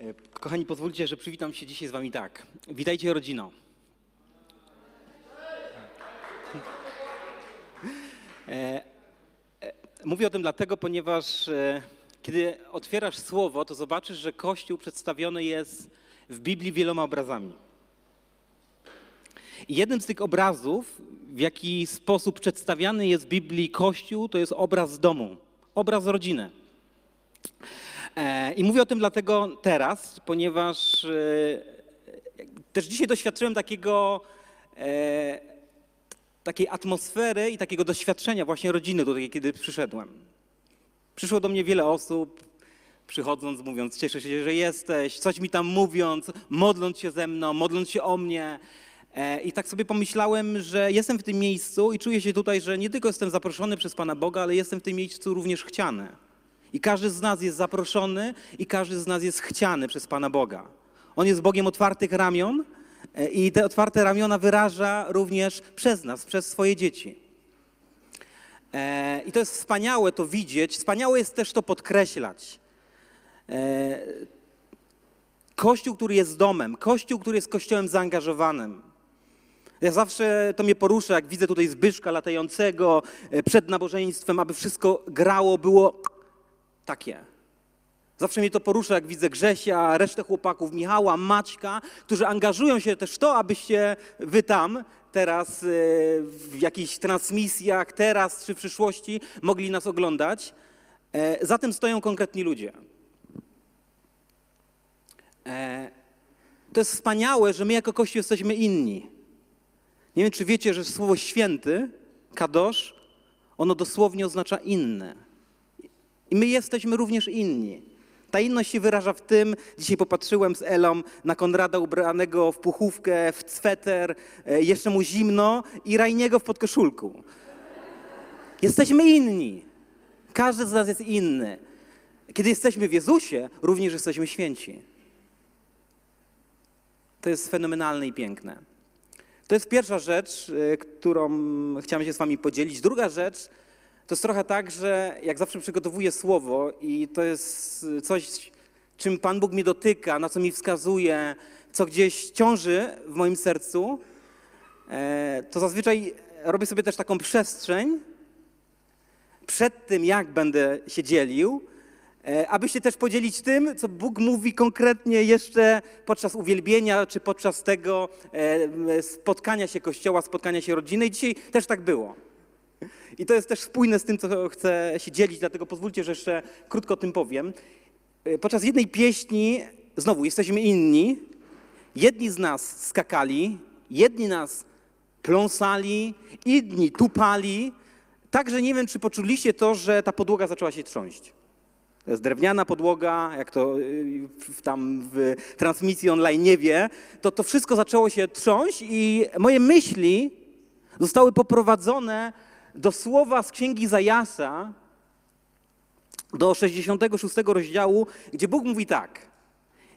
E, Kochani, pozwólcie, że przywitam się dzisiaj z wami tak. Witajcie rodzino. E, e, Mówię o tym dlatego, ponieważ kiedy otwierasz słowo, to zobaczysz, że Kościół przedstawiony jest w Biblii wieloma obrazami. I jednym z tych obrazów, w jaki sposób przedstawiany jest w Biblii Kościół, to jest obraz domu, obraz rodziny. E, I mówię o tym dlatego teraz, ponieważ e, też dzisiaj doświadczyłem takiego, e, takiej atmosfery i takiego doświadczenia właśnie rodziny tutaj, kiedy przyszedłem. Przyszło do mnie wiele osób, przychodząc, mówiąc, cieszę się, że jesteś, coś mi tam mówiąc, modląc się ze mną, modląc się o mnie. I tak sobie pomyślałem, że jestem w tym miejscu i czuję się tutaj, że nie tylko jestem zaproszony przez Pana Boga, ale jestem w tym miejscu również chciany. I każdy z nas jest zaproszony i każdy z nas jest chciany przez Pana Boga. On jest Bogiem otwartych ramion e, i te otwarte ramiona wyraża również przez nas, przez swoje dzieci. E, I to jest wspaniałe to widzieć, wspaniałe jest też to podkreślać. E, Kościół, który jest domem, kościół, który jest kościołem zaangażowanym. Ja zawsze to mnie porusza, jak widzę tutaj Zbyszka latającego przed nabożeństwem, aby wszystko grało, było takie. Zawsze mnie to porusza, jak widzę Grzesia, resztę chłopaków, Michała, Maćka, którzy angażują się też w to, abyście wy tam teraz e, w jakichś transmisjach, teraz czy w przyszłości mogli nas oglądać. E, Za tym stoją konkretni ludzie. E, To jest wspaniałe, że my jako Kościół jesteśmy inni. Nie wiem, czy wiecie, że słowo święty, kadosz, ono dosłownie oznacza inny. I my jesteśmy również inni. Ta inność się wyraża w tym, dzisiaj popatrzyłem z Elą na Konrada ubranego w puchówkę, w sweter, e, jeszcze mu zimno i Rajniego w podkoszulku. Jesteśmy inni. Każdy z nas jest inny. Kiedy jesteśmy w Jezusie, również jesteśmy święci. To jest fenomenalne i piękne. To jest pierwsza rzecz, y, którą chciałem się z Wami podzielić. Druga rzecz to jest trochę tak, że jak zawsze przygotowuję słowo i to jest coś, czym Pan Bóg mnie dotyka, na co mi wskazuje, co gdzieś ciąży w moim sercu, e, to zazwyczaj robię sobie też taką przestrzeń przed tym, jak będę się dzielił, e, aby się też podzielić tym, co Bóg mówi konkretnie jeszcze podczas uwielbienia, czy podczas tego e, spotkania się Kościoła, spotkania się rodziny. I dzisiaj też tak było. I to jest też spójne z tym, co chcę się dzielić, dlatego pozwólcie, że jeszcze krótko o tym powiem. E, Podczas jednej pieśni, znowu, jesteśmy inni. Jedni z nas skakali, jedni nas pląsali, inni tupali. Także nie wiem, czy poczuliście to, że ta podłoga zaczęła się trząść. To jest drewniana podłoga, jak to y, tam w transmisji online nie wie, to to wszystko zaczęło się trząść i moje myśli zostały poprowadzone do słowa z księgi Zajasa, do 66 rozdziału, gdzie Bóg mówi tak.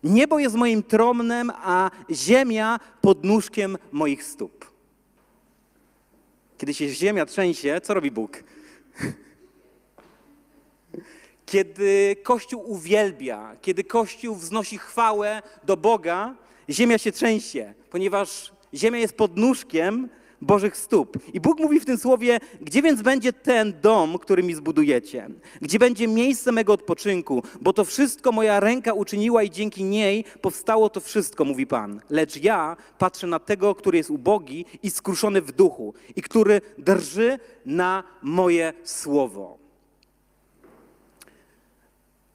Niebo jest moim tromnem, a ziemia pod nóżkiem moich stóp. Kiedy się ziemia trzęsie, co robi Bóg? Kiedy Kościół uwielbia, kiedy Kościół wznosi chwałę do Boga, ziemia się trzęsie, ponieważ ziemia jest pod nóżkiem Bożych stóp. I Bóg mówi w tym słowie, gdzie więc będzie ten dom, który mi zbudujecie? Gdzie będzie miejsce mego odpoczynku? Bo to wszystko moja ręka uczyniła i dzięki niej powstało to wszystko, mówi Pan. Lecz ja patrzę na tego, który jest ubogi i skruszony w duchu i który drży na moje słowo.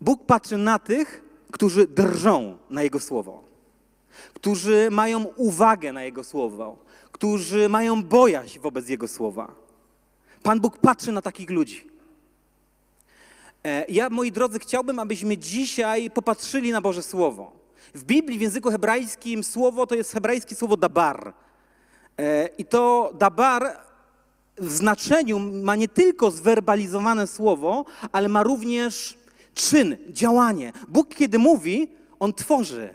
Bóg patrzy na tych, którzy drżą na Jego słowo, którzy mają uwagę na Jego słowo, którzy mają bojaźń wobec Jego słowa. Pan Bóg patrzy na takich ludzi. E, Ja, moi drodzy, chciałbym, abyśmy dzisiaj popatrzyli na Boże Słowo. W Biblii, w języku hebrajskim, słowo to jest hebrajskie słowo dabar. E, I to dabar w znaczeniu ma nie tylko zwerbalizowane słowo, ale ma również czyn, działanie. Bóg, kiedy mówi, on tworzy.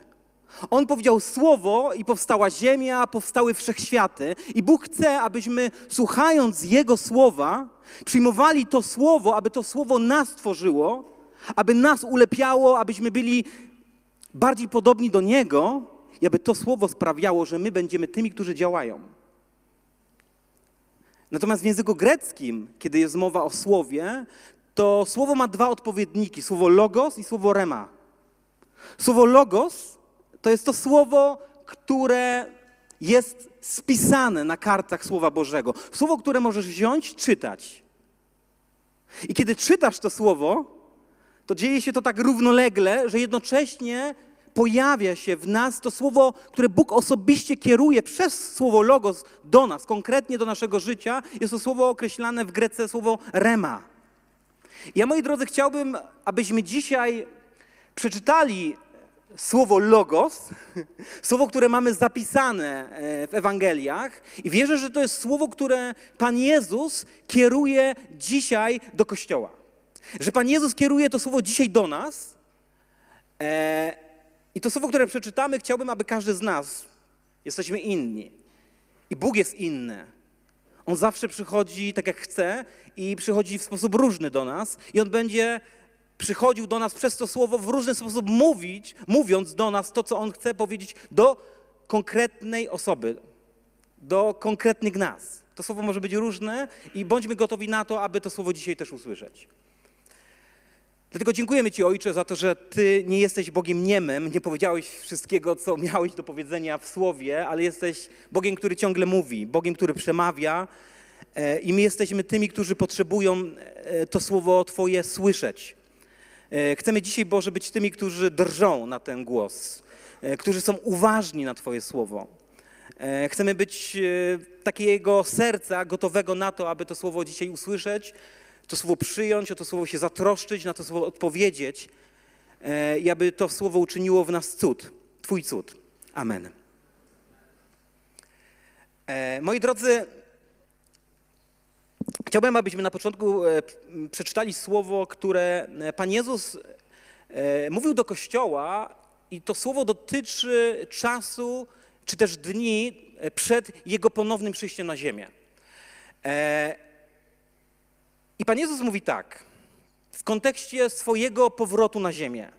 On powiedział słowo i powstała ziemia, powstały wszechświaty. I Bóg chce, abyśmy słuchając Jego słowa, przyjmowali to słowo, aby to słowo nas tworzyło, aby nas ulepiało, abyśmy byli bardziej podobni do Niego, i aby to słowo sprawiało, że my będziemy tymi, którzy działają. Natomiast w języku greckim, kiedy jest mowa o słowie, to słowo ma dwa odpowiedniki: słowo logos i słowo rema. Słowo logos to jest to słowo, które jest spisane na kartach Słowa Bożego. Słowo, które możesz wziąć, czytać. I kiedy czytasz to słowo, to dzieje się to tak równolegle, że jednocześnie pojawia się w nas to słowo, które Bóg osobiście kieruje przez słowo logos do nas, konkretnie do naszego życia. Jest to słowo określane w Grece słowo rema. Ja, moi drodzy, chciałbym, abyśmy dzisiaj przeczytali słowo logos, słowo, które mamy zapisane e, w Ewangeliach i wierzę, że to jest słowo, które Pan Jezus kieruje dzisiaj do Kościoła. Że Pan Jezus kieruje to słowo dzisiaj do nas e, i to słowo, które przeczytamy, chciałbym, aby każdy z nas, jesteśmy inni i Bóg jest inny. On zawsze przychodzi tak, jak chce i przychodzi w sposób różny do nas i On będzie przychodził do nas przez to słowo w różny sposób mówić, mówiąc do nas to, co On chce powiedzieć do konkretnej osoby, do konkretnych nas. To słowo może być różne i bądźmy gotowi na to, aby to słowo dzisiaj też usłyszeć. Dlatego dziękujemy Ci, Ojcze, za to, że Ty nie jesteś Bogiem niemym, nie powiedziałeś wszystkiego, co miałeś do powiedzenia w słowie, ale jesteś Bogiem, który ciągle mówi, Bogiem, który przemawia e, i my jesteśmy tymi, którzy potrzebują e, to słowo Twoje słyszeć. E, chcemy dzisiaj, Boże, być tymi, którzy drżą na ten głos, którzy są uważni na Twoje słowo. Chcemy być takiego serca gotowego na to, aby to słowo dzisiaj usłyszeć, to słowo przyjąć, o to słowo się zatroszczyć, na to słowo odpowiedzieć e, i aby to słowo uczyniło w nas cud, Twój cud. Amen. E, moi drodzy, chciałbym, abyśmy na początku e, przeczytali słowo, które Pan Jezus mówił do Kościoła i to słowo dotyczy czasu, czy też dni przed Jego ponownym przyjściem na ziemię. I Pan Jezus mówi tak, w kontekście swojego powrotu na ziemię.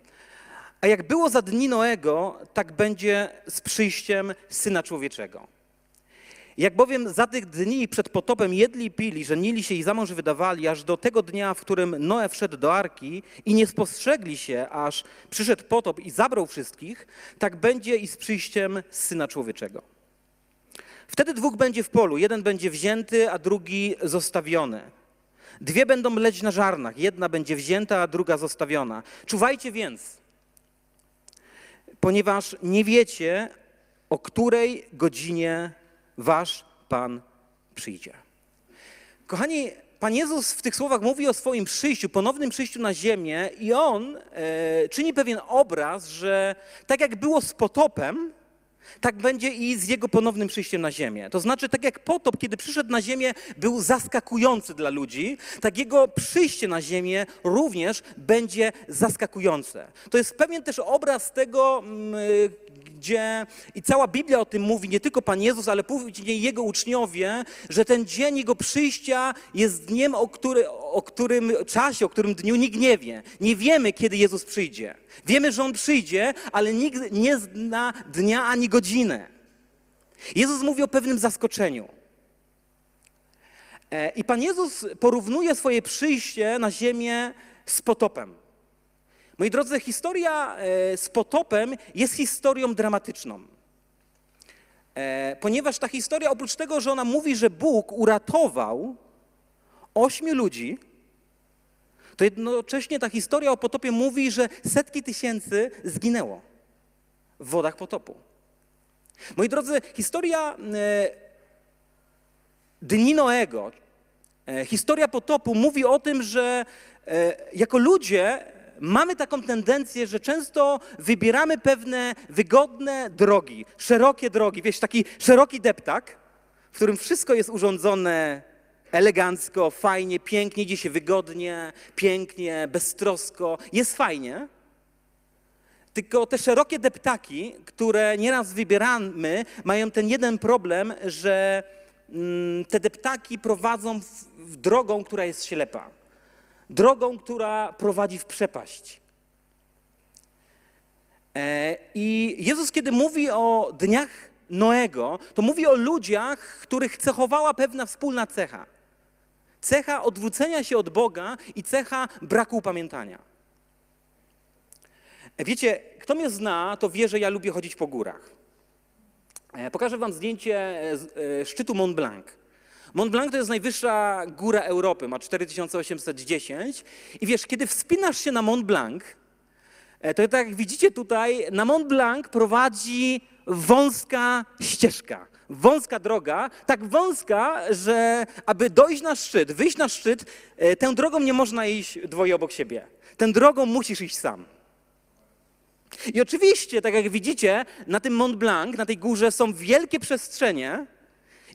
A jak było za dni Noego, tak będzie z przyjściem Syna Człowieczego. Jak bowiem za tych dni przed potopem jedli pili, żenili się i za mąż wydawali, aż do tego dnia, w którym Noe wszedł do arki i nie spostrzegli się, aż przyszedł potop i zabrał wszystkich, tak będzie i z przyjściem Syna Człowieczego. Wtedy dwóch będzie w polu, jeden będzie wzięty, a drugi zostawiony. Dwie będą leć na żarnach, jedna będzie wzięta, a druga zostawiona. Czuwajcie więc, ponieważ nie wiecie, o której godzinie wasz Pan przyjdzie. Kochani, Pan Jezus w tych słowach mówi o swoim przyjściu, ponownym przyjściu na ziemię i On e, czyni pewien obraz, że tak jak było z potopem, tak będzie i z jego ponownym przyjściem na ziemię. To znaczy, tak jak potop, kiedy przyszedł na ziemię, był zaskakujący dla ludzi, tak jego przyjście na ziemię również będzie zaskakujące. To jest pewien też obraz tego, mm, gdzie i cała Biblia o tym mówi, nie tylko Pan Jezus, ale później Jego uczniowie, że ten dzień Jego przyjścia jest dniem, o, który, o którym czasie, o którym dniu nikt nie wie. Nie wiemy, kiedy Jezus przyjdzie. Wiemy, że On przyjdzie, ale nikt nie zna dnia ani godziny. Jezus mówi o pewnym zaskoczeniu. E, I Pan Jezus porównuje swoje przyjście na ziemię z potopem. Moi drodzy, historia e, z potopem jest historią dramatyczną. E, ponieważ ta historia, oprócz tego, że ona mówi, że Bóg uratował ośmiu ludzi, to jednocześnie ta historia o potopie mówi, że setki tysięcy zginęło w wodach potopu. Moi drodzy, historia e, Dni Noego, historia potopu mówi o tym, że jako ludzie mamy taką tendencję, że często wybieramy pewne wygodne drogi, szerokie drogi, wiesz, taki szeroki deptak, w którym wszystko jest urządzone elegancko, fajnie, pięknie, idzie się wygodnie, pięknie, beztrosko, jest fajnie. Tylko te szerokie deptaki, które nieraz wybieramy, mają ten jeden problem, że mm, te deptaki prowadzą w, drogą, która jest ślepa drogą, która prowadzi w przepaść. E, I Jezus, kiedy mówi o dniach Noego, to mówi o ludziach, których cechowała pewna wspólna cecha. Cecha odwrócenia się od Boga i cecha braku upamiętania. Wiecie, kto mnie zna, to wie, że ja lubię chodzić po górach. E, pokażę wam zdjęcie e, szczytu Mont Blanc. Mont Blanc to jest najwyższa góra Europy, ma 4810. I wiesz, kiedy wspinasz się na Mont Blanc, e, to tak jak widzicie tutaj, na Mont Blanc prowadzi wąska ścieżka, wąska droga, tak wąska, że aby dojść na szczyt, wyjść na szczyt, tę drogą nie można iść dwoje obok siebie. Tę drogą musisz iść sam. I oczywiście, tak jak widzicie, na tym Mont Blanc, na tej górze są wielkie przestrzenie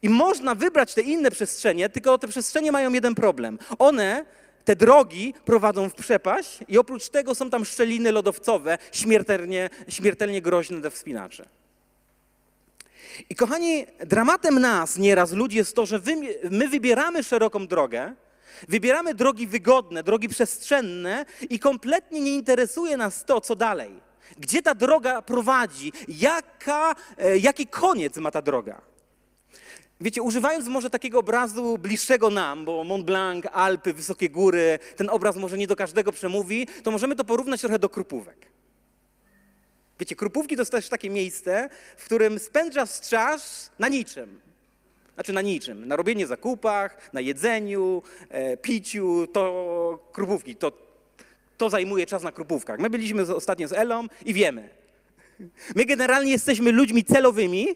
i można wybrać te inne przestrzenie, tylko te przestrzenie mają jeden problem. One, te drogi prowadzą w przepaść i oprócz tego są tam szczeliny lodowcowe, śmiertelnie, śmiertelnie groźne dla wspinaczy. I kochani, dramatem nas nieraz ludzi jest to, że my wybieramy szeroką drogę, wybieramy drogi wygodne, drogi przestrzenne i kompletnie nie interesuje nas to, co dalej. Gdzie ta droga prowadzi? Jaka, e, jaki koniec ma ta droga? Wiecie, używając może takiego obrazu bliższego nam, bo Mont Blanc, Alpy, wysokie góry, ten obraz może nie do każdego przemówi, to możemy to porównać trochę do krupówek. Wiecie, krupówki to jest też takie miejsce, w którym spędzasz czas na niczym. Znaczy na niczym. Na robienie zakupach, na jedzeniu, e, piciu, to krupówki, to to zajmuje czas na krupówkach. My byliśmy ostatnio z Elą i wiemy. My generalnie jesteśmy ludźmi celowymi,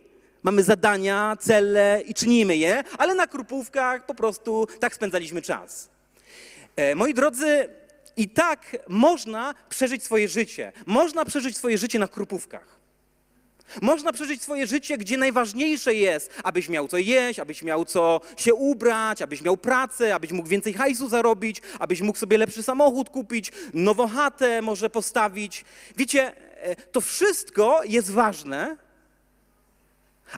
mamy zadania, cele i czynimy je, ale na krupówkach po prostu tak spędzaliśmy czas. E, moi drodzy, i tak można przeżyć swoje życie. Można przeżyć swoje życie na krupówkach. Można przeżyć swoje życie, gdzie najważniejsze jest, abyś miał co jeść, abyś miał co się ubrać, abyś miał pracę, abyś mógł więcej hajsu zarobić, abyś mógł sobie lepszy samochód kupić, nową chatę może postawić. Wiecie, e, to wszystko jest ważne,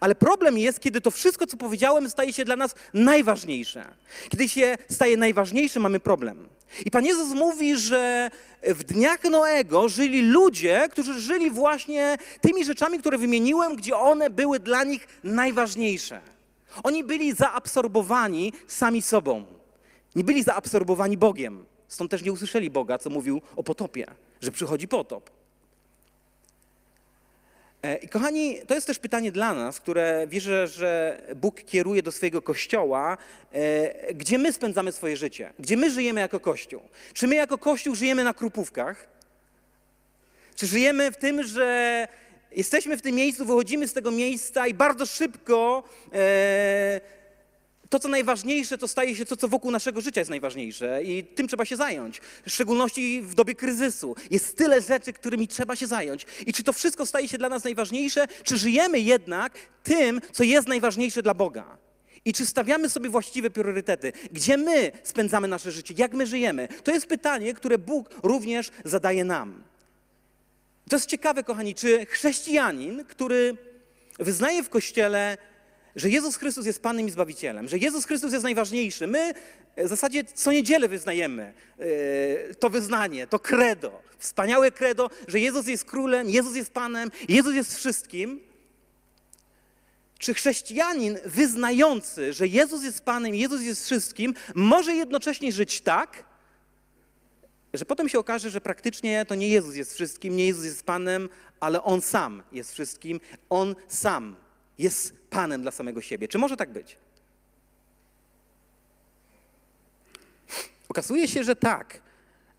ale problem jest, kiedy to wszystko, co powiedziałem, staje się dla nas najważniejsze. Kiedy się staje najważniejsze, mamy problem. I Pan Jezus mówi, że w dniach Noego żyli ludzie, którzy żyli właśnie tymi rzeczami, które wymieniłem, gdzie one były dla nich najważniejsze. Oni byli zaabsorbowani sami sobą. Nie byli zaabsorbowani Bogiem. Stąd też nie usłyszeli Boga, co mówił o potopie, że przychodzi potop. E, I kochani, to jest też pytanie dla nas, które wierzę, że Bóg kieruje do swojego kościoła, e, gdzie my spędzamy swoje życie, gdzie my żyjemy jako kościół. Czy my jako kościół żyjemy na krupówkach? Czy żyjemy w tym, że jesteśmy w tym miejscu, wychodzimy z tego miejsca i bardzo szybko e, to, co najważniejsze, to staje się to, co wokół naszego życia jest najważniejsze i tym trzeba się zająć. W szczególności w dobie kryzysu. Jest tyle rzeczy, którymi trzeba się zająć. I czy to wszystko staje się dla nas najważniejsze, czy żyjemy jednak tym, co jest najważniejsze dla Boga? I czy stawiamy sobie właściwe priorytety? Gdzie my spędzamy nasze życie? Jak my żyjemy? To jest pytanie, które Bóg również zadaje nam. To jest ciekawe, kochani, czy chrześcijanin, który wyznaje w kościele że Jezus Chrystus jest Panem i Zbawicielem, że Jezus Chrystus jest najważniejszy. My w zasadzie co niedzielę wyznajemy e, to wyznanie, to credo, wspaniałe credo, że Jezus jest królem, Jezus jest Panem, Jezus jest wszystkim. Czy chrześcijanin wyznający, że Jezus jest Panem, Jezus jest wszystkim, może jednocześnie żyć tak, że potem się okaże, że praktycznie to nie Jezus jest wszystkim, nie Jezus jest Panem, ale On sam jest wszystkim, On sam jest Panem dla samego siebie. Czy może tak być? Okazuje się, że tak.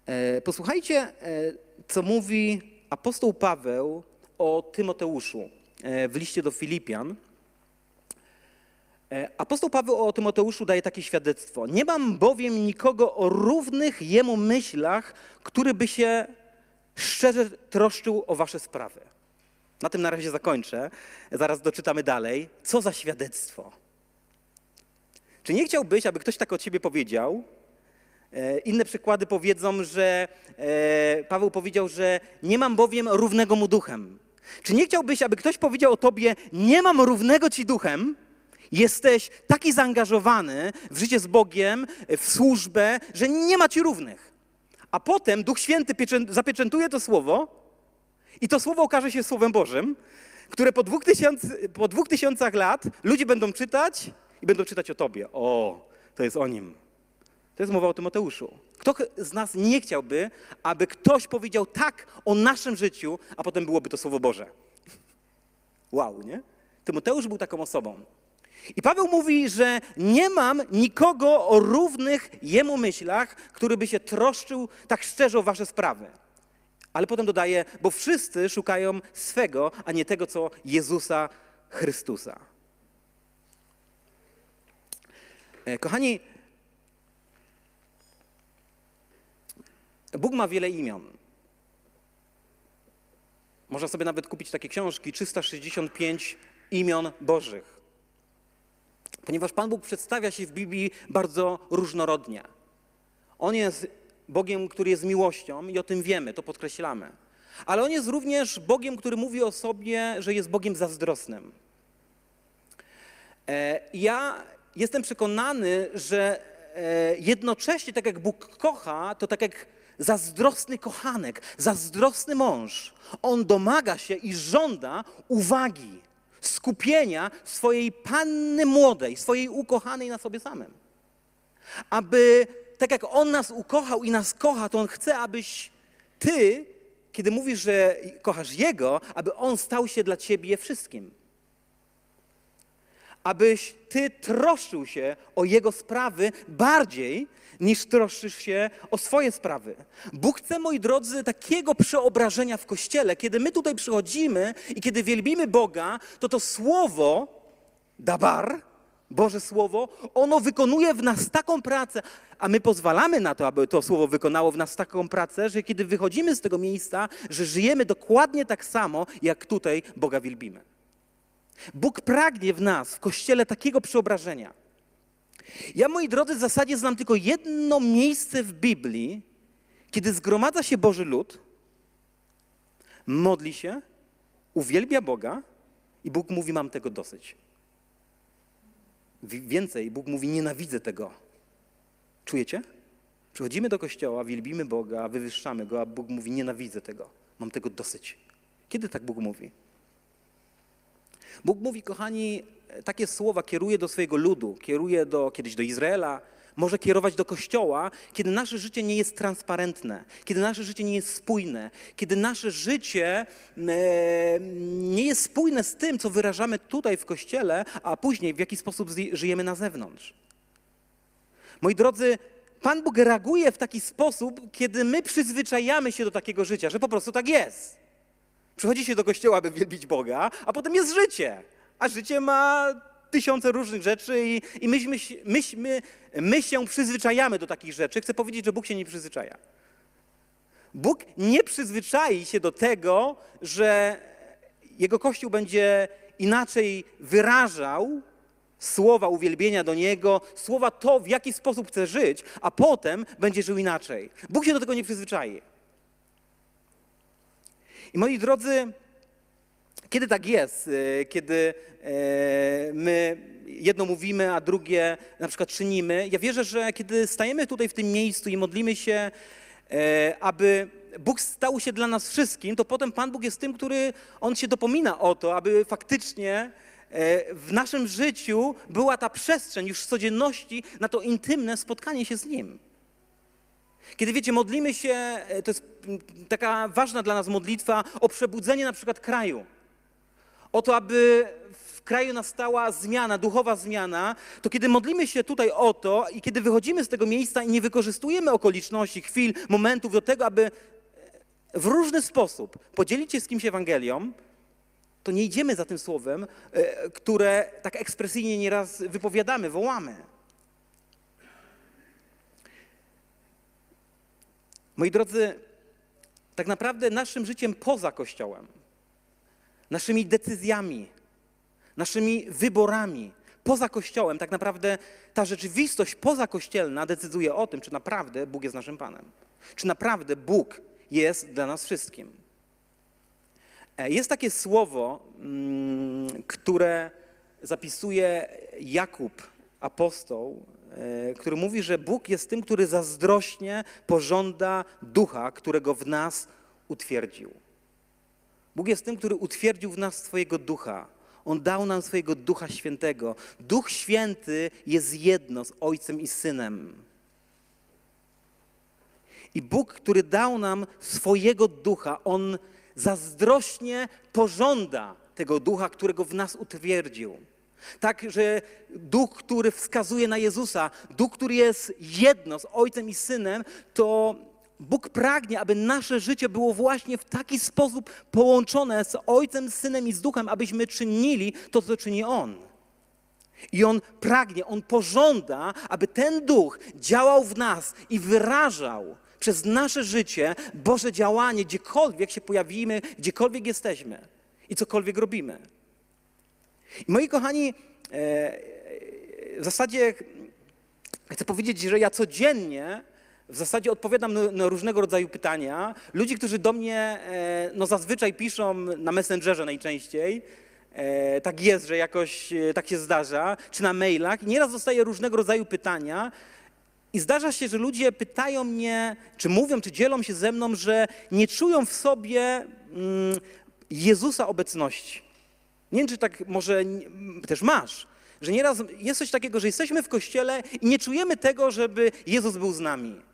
E, posłuchajcie, e, co mówi apostoł Paweł o Tymoteuszu e, w liście do Filipian. Apostoł Paweł o Tymoteuszu daje takie świadectwo. Nie mam bowiem nikogo o równych jemu myślach, który by się szczerze troszczył o wasze sprawy. Na tym na razie zakończę. Zaraz doczytamy dalej. Co za świadectwo. Czy nie chciałbyś, aby ktoś tak o ciebie powiedział? E, inne przykłady powiedzą, że e, Paweł powiedział, że nie mam bowiem równego mu duchem. Czy nie chciałbyś, aby ktoś powiedział o tobie, nie mam równego ci duchem? Jesteś taki zaangażowany w życie z Bogiem, w służbę, że nie ma ci równych. A potem Duch Święty zapieczętuje to słowo I to słowo okaże się Słowem Bożym, które po dwóch, tysiąc, po dwóch tysiącach lat ludzie będą czytać i będą czytać o Tobie. O, to jest o nim. To jest mowa o Tymoteuszu. Kto z nas nie chciałby, aby ktoś powiedział tak o naszym życiu, a potem byłoby to Słowo Boże? Wow, nie? Tymoteusz był taką osobą. I Paweł mówi, że nie mam nikogo o równych jemu myślach, który by się troszczył tak szczerze o wasze sprawy. Ale potem dodaje, bo wszyscy szukają swego, a nie tego, co Jezusa Chrystusa. E, Kochani, Bóg ma wiele imion. Można sobie nawet kupić takie książki 365 imion Bożych. Ponieważ Pan Bóg przedstawia się w Biblii bardzo różnorodnie. On jest Bogiem, który jest miłością i o tym wiemy, to podkreślamy. Ale On jest również Bogiem, który mówi o sobie, że jest Bogiem zazdrosnym. E, Ja jestem przekonany, że e, jednocześnie tak jak Bóg kocha, to tak jak zazdrosny kochanek, zazdrosny mąż, on domaga się i żąda uwagi, skupienia swojej panny młodej, swojej ukochanej na sobie samym. Aby tak jak on nas ukochał i nas kocha, to on chce, abyś ty, kiedy mówisz, że kochasz jego, aby on stał się dla ciebie wszystkim abyś ty troszczył się o jego sprawy bardziej niż troszczysz się o swoje sprawy. Bóg chce, moi drodzy, takiego przeobrażenia w kościele. Kiedy my tutaj przychodzimy i kiedy wielbimy Boga, to to słowo, dabar, Boże Słowo, ono wykonuje w nas taką pracę, a my pozwalamy na to, aby to Słowo wykonało w nas taką pracę, że kiedy wychodzimy z tego miejsca, że żyjemy dokładnie tak samo, jak tutaj Boga wielbimy. Bóg pragnie w nas, w kościele, takiego przeobrażenia. Ja, moi drodzy, w zasadzie znam tylko jedno miejsce w Biblii, kiedy zgromadza się Boży lud, modli się, uwielbia Boga i Bóg mówi: Mam tego dosyć. Wi- Więcej, Bóg mówi: Nienawidzę tego. Czujecie? Przychodzimy do kościoła, wielbimy Boga, wywyższamy go, a Bóg mówi: Nienawidzę tego, mam tego dosyć. Kiedy tak Bóg mówi? Bóg mówi, kochani, takie słowa kieruje do swojego ludu, kieruje do, kiedyś do Izraela, może kierować do Kościoła, kiedy nasze życie nie jest transparentne, kiedy nasze życie nie jest spójne, kiedy nasze życie e, nie jest spójne z tym, co wyrażamy tutaj w Kościele, a później w jaki sposób żyjemy na zewnątrz. Moi drodzy, Pan Bóg reaguje w taki sposób, kiedy my przyzwyczajamy się do takiego życia, że po prostu tak jest. Przychodzi się do kościoła, by wielbić Boga, a potem jest życie. A życie ma tysiące różnych rzeczy i, i myśmy, myśmy, my się przyzwyczajamy do takich rzeczy. Chcę powiedzieć, że Bóg się nie przyzwyczaja. Bóg nie przyzwyczai się do tego, że Jego Kościół będzie inaczej wyrażał słowa uwielbienia do Niego, słowa to, w jaki sposób chce żyć, a potem będzie żył inaczej. Bóg się do tego nie przyzwyczai. I moi drodzy, kiedy tak jest, e, kiedy e, my jedno mówimy, a drugie na przykład czynimy, ja wierzę, że kiedy stajemy tutaj w tym miejscu i modlimy się, e, aby Bóg stał się dla nas wszystkim, to potem Pan Bóg jest tym, który On się dopomina o to, aby faktycznie w naszym życiu była ta przestrzeń już w codzienności na to intymne spotkanie się z Nim. Kiedy wiecie, modlimy się, to jest mm, taka ważna dla nas modlitwa o przebudzenie na przykład kraju. O to, aby w kraju nastała zmiana, duchowa zmiana, to kiedy modlimy się tutaj o to i kiedy wychodzimy z tego miejsca i nie wykorzystujemy okoliczności, chwil, momentów do tego, aby w różny sposób podzielić się z kimś Ewangelią, to nie idziemy za tym słowem, e, które tak ekspresyjnie nieraz wypowiadamy, wołamy. Moi drodzy, tak naprawdę naszym życiem poza Kościołem, naszymi decyzjami, naszymi wyborami poza Kościołem, tak naprawdę ta rzeczywistość pozakościelna decyduje o tym, czy naprawdę Bóg jest naszym Panem. Czy naprawdę Bóg jest dla nas wszystkim. E, Jest takie słowo, mm, które zapisuje Jakub, apostoł, e, który mówi, że Bóg jest tym, który zazdrośnie pożąda ducha, którego w nas utwierdził. Bóg jest tym, który utwierdził w nas swojego ducha. On dał nam swojego Ducha Świętego. Duch Święty jest jedno z Ojcem i Synem. I Bóg, który dał nam swojego ducha, on zazdrośnie pożąda tego ducha, którego w nas utwierdził. Tak, że duch, który wskazuje na Jezusa, duch, który jest jedno z Ojcem i Synem, to Bóg pragnie, aby nasze życie było właśnie w taki sposób połączone z Ojcem, Synem i z Duchem, abyśmy czynili to, co czyni On. I On pragnie, On pożąda, aby ten duch działał w nas i wyrażał przez nasze życie Boże działanie, gdziekolwiek się pojawimy, gdziekolwiek jesteśmy i cokolwiek robimy. I moi kochani, e, w zasadzie chcę powiedzieć, że ja codziennie w zasadzie odpowiadam na, różnego rodzaju pytania. Ludzi, którzy do mnie e, no zazwyczaj piszą na Messengerze najczęściej, e, tak jest, że jakoś e, tak się zdarza, czy na mailach. Nieraz dostaję różnego rodzaju pytania. I zdarza się, że ludzie pytają mnie, czy mówią, czy dzielą się ze mną, że nie czują w sobie mm, Jezusa obecności. Nie wiem, czy tak może mm, też masz, że nieraz jest coś takiego, że jesteśmy w kościele i nie czujemy tego, żeby Jezus był z nami.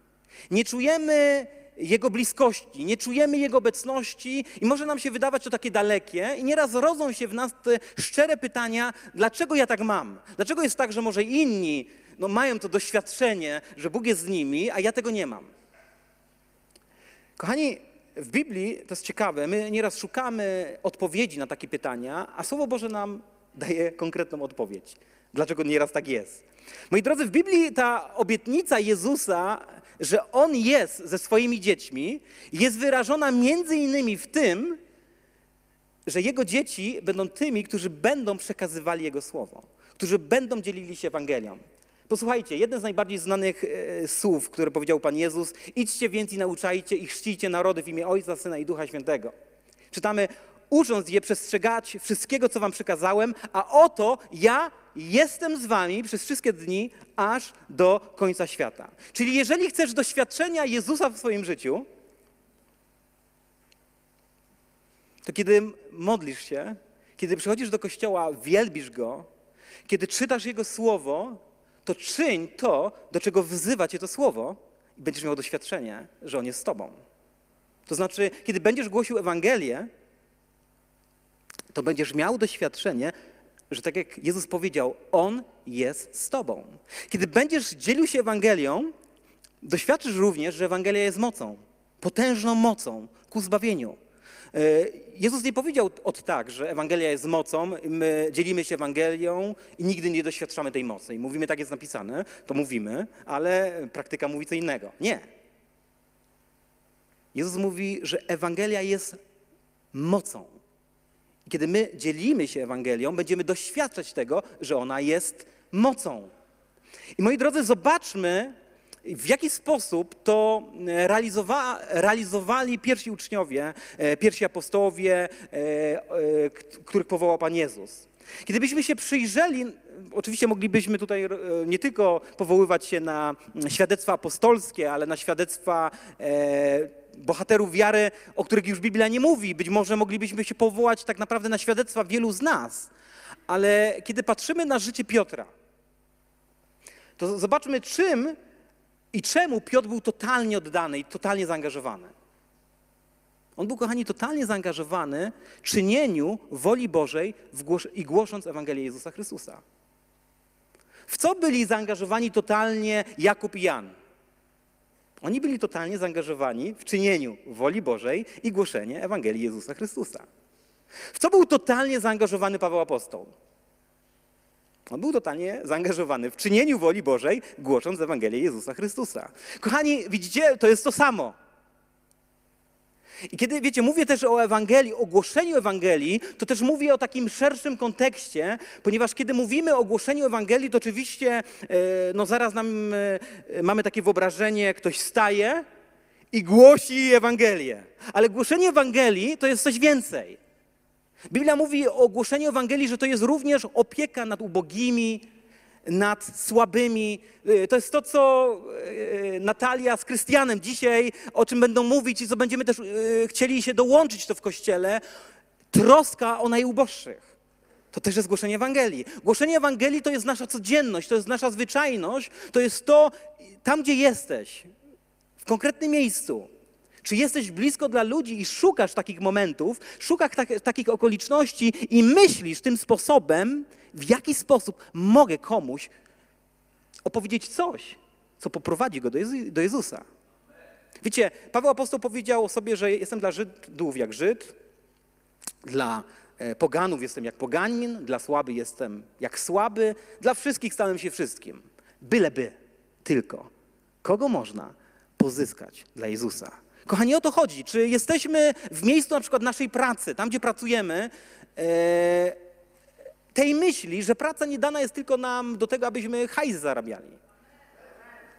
Nie czujemy Jego bliskości, nie czujemy Jego obecności i może nam się wydawać to takie dalekie i nieraz rodzą się w nas te szczere pytania, dlaczego ja tak mam? Dlaczego jest tak, że może inni no, mają to doświadczenie, że Bóg jest z nimi, a ja tego nie mam? Kochani, w Biblii to jest ciekawe, my nieraz szukamy odpowiedzi na takie pytania, a Słowo Boże nam daje konkretną odpowiedź. Dlaczego nieraz tak jest? Moi drodzy, w Biblii ta obietnica Jezusa, że On jest ze swoimi dziećmi, jest wyrażona między innymi w tym, że Jego dzieci będą tymi, którzy będą przekazywali Jego Słowo, którzy będą dzielili się Ewangelią. Posłuchajcie, jeden z najbardziej znanych e, słów, które powiedział Pan Jezus, idźcie więc i nauczajcie i chrzcijcie narody w imię Ojca, Syna i Ducha Świętego. Czytamy, ucząc je przestrzegać wszystkiego, co wam przekazałem, a oto ja jestem z wami przez wszystkie dni, aż do końca świata. Czyli jeżeli chcesz doświadczenia Jezusa w swoim życiu, to kiedy modlisz się, kiedy przychodzisz do kościoła, wielbisz Go, kiedy czytasz Jego Słowo, to czyń to, do czego wzywa Cię to Słowo i będziesz miał doświadczenie, że On jest z Tobą. To znaczy, kiedy będziesz głosił Ewangelię, to będziesz miał doświadczenie, że tak jak Jezus powiedział, On jest z Tobą. Kiedy będziesz dzielił się Ewangelią, doświadczysz również, że Ewangelia jest mocą, potężną mocą ku zbawieniu. E, Jezus nie powiedział od tak, że Ewangelia jest mocą, my dzielimy się Ewangelią i nigdy nie doświadczamy tej mocy. I mówimy, tak jest napisane, to mówimy, ale praktyka mówi co innego. Nie. Jezus mówi, że Ewangelia jest mocą. Kiedy my dzielimy się Ewangelią, będziemy doświadczać tego, że ona jest mocą. I moi drodzy, zobaczmy, w jaki sposób to realizowa realizowali pierwsi uczniowie, e, pierwsi apostołowie, e, e, których powołał Pan Jezus. Kiedybyśmy się przyjrzeli, oczywiście moglibyśmy tutaj nie tylko powoływać się na świadectwa apostolskie, ale na świadectwa bohaterów wiary, o których już Biblia nie mówi. Być może moglibyśmy się powołać tak naprawdę na świadectwa wielu z nas. Ale kiedy patrzymy na życie Piotra, to zobaczmy, czym i czemu Piotr był totalnie oddany i totalnie zaangażowany. On był, kochani, totalnie zaangażowany w czynieniu woli Bożej i głosząc Ewangelię Jezusa Chrystusa. W co byli zaangażowani totalnie Jakub i Jan? Oni byli totalnie zaangażowani w czynieniu woli Bożej i głoszenie Ewangelii Jezusa Chrystusa. W co był totalnie zaangażowany Paweł Apostoł? On był totalnie zaangażowany w czynieniu woli Bożej, głosząc Ewangelię Jezusa Chrystusa. Kochani, widzicie, to jest to samo. I kiedy, wiecie, mówię też o Ewangelii, o głoszeniu Ewangelii, to też mówię o takim szerszym kontekście, ponieważ kiedy mówimy o głoszeniu Ewangelii, to oczywiście, e, no zaraz nam, e, mamy takie wyobrażenie, ktoś staje i głosi Ewangelię. Ale głoszenie Ewangelii to jest coś więcej. Biblia mówi o głoszeniu Ewangelii, że to jest również opieka nad ubogimi, nad słabymi. Y, To jest to, co y, Natalia z Krystianem dzisiaj, o czym będą mówić i co będziemy też y, chcieli się dołączyć to w Kościele. Troska o najuboższych. To też jest głoszenie Ewangelii. Głoszenie Ewangelii to jest nasza codzienność, to jest nasza zwyczajność, to jest to, tam gdzie jesteś, w konkretnym miejscu. Czy jesteś blisko dla ludzi i szukasz takich momentów, szukasz tak, takich okoliczności i myślisz tym sposobem, w jaki sposób mogę komuś opowiedzieć coś, co poprowadzi go do, Jezu- do Jezusa. Wiecie, Paweł Apostoł powiedział o sobie, że jestem dla Żydów jak Żyd, dla e, poganów jestem jak poganin, dla słaby jestem jak słaby, dla wszystkich stałem się wszystkim. Byleby tylko. Kogo można pozyskać dla Jezusa? Kochani, o to chodzi. Czy jesteśmy w miejscu na przykład naszej pracy, tam gdzie pracujemy, e, tej myśli, że praca nie dana jest tylko nam do tego, abyśmy hajs zarabiali.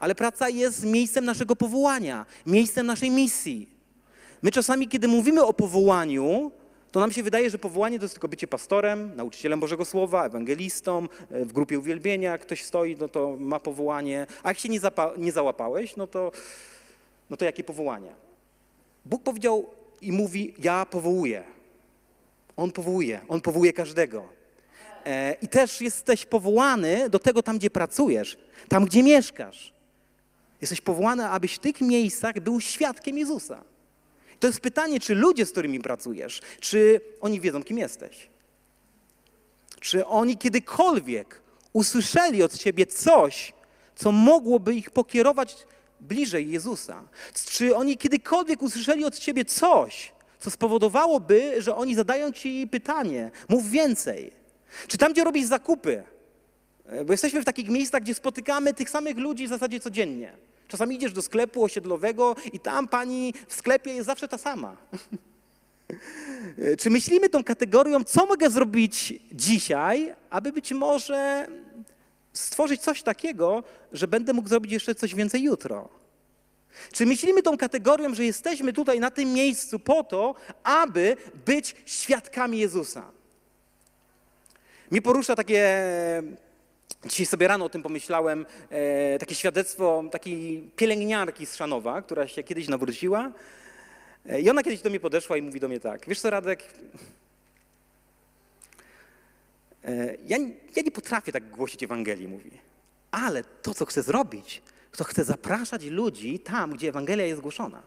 Ale praca jest miejscem naszego powołania, miejscem naszej misji. My czasami, kiedy mówimy o powołaniu, to nam się wydaje, że powołanie to jest tylko bycie pastorem, nauczycielem Bożego Słowa, ewangelistą, e, w grupie uwielbienia, jak ktoś stoi, no to ma powołanie, a jak się nie, nie załapałeś, no to, no to jakie powołanie? Bóg powiedział i mówi, ja powołuję. On powołuje, On powołuje każdego. E, I też jesteś powołany do tego tam, gdzie pracujesz, tam, gdzie mieszkasz. Jesteś powołany, abyś w tych miejscach był świadkiem Jezusa. To jest pytanie, czy ludzie, z którymi pracujesz, czy oni wiedzą, kim jesteś? Czy oni kiedykolwiek usłyszeli od ciebie coś, co mogłoby ich pokierować bliżej Jezusa? Czy oni kiedykolwiek usłyszeli od ciebie coś, co spowodowałoby, że oni zadają ci pytanie, mów więcej? Czy tam, gdzie robisz zakupy, E, Bo jesteśmy w takich miejscach, gdzie spotykamy tych samych ludzi w zasadzie codziennie. Czasami idziesz do sklepu osiedlowego i tam pani w sklepie jest zawsze ta sama. E, Czy myślimy tą kategorią, co mogę zrobić dzisiaj, aby być może stworzyć coś takiego, że będę mógł zrobić jeszcze coś więcej jutro? Czy myślimy tą kategorią, że jesteśmy tutaj na tym miejscu po to, aby być świadkami Jezusa? Mnie porusza takie Dzisiaj sobie rano o tym pomyślałem, e, takie świadectwo takiej pielęgniarki z Szanowa, która się kiedyś nawróciła. E, I ona kiedyś do mnie podeszła i mówi do mnie tak, wiesz co Radek, e, ja, ja nie potrafię tak głosić Ewangelii, mówi, ale to, co chcę zrobić, to chcę zapraszać ludzi tam, gdzie Ewangelia jest głoszona.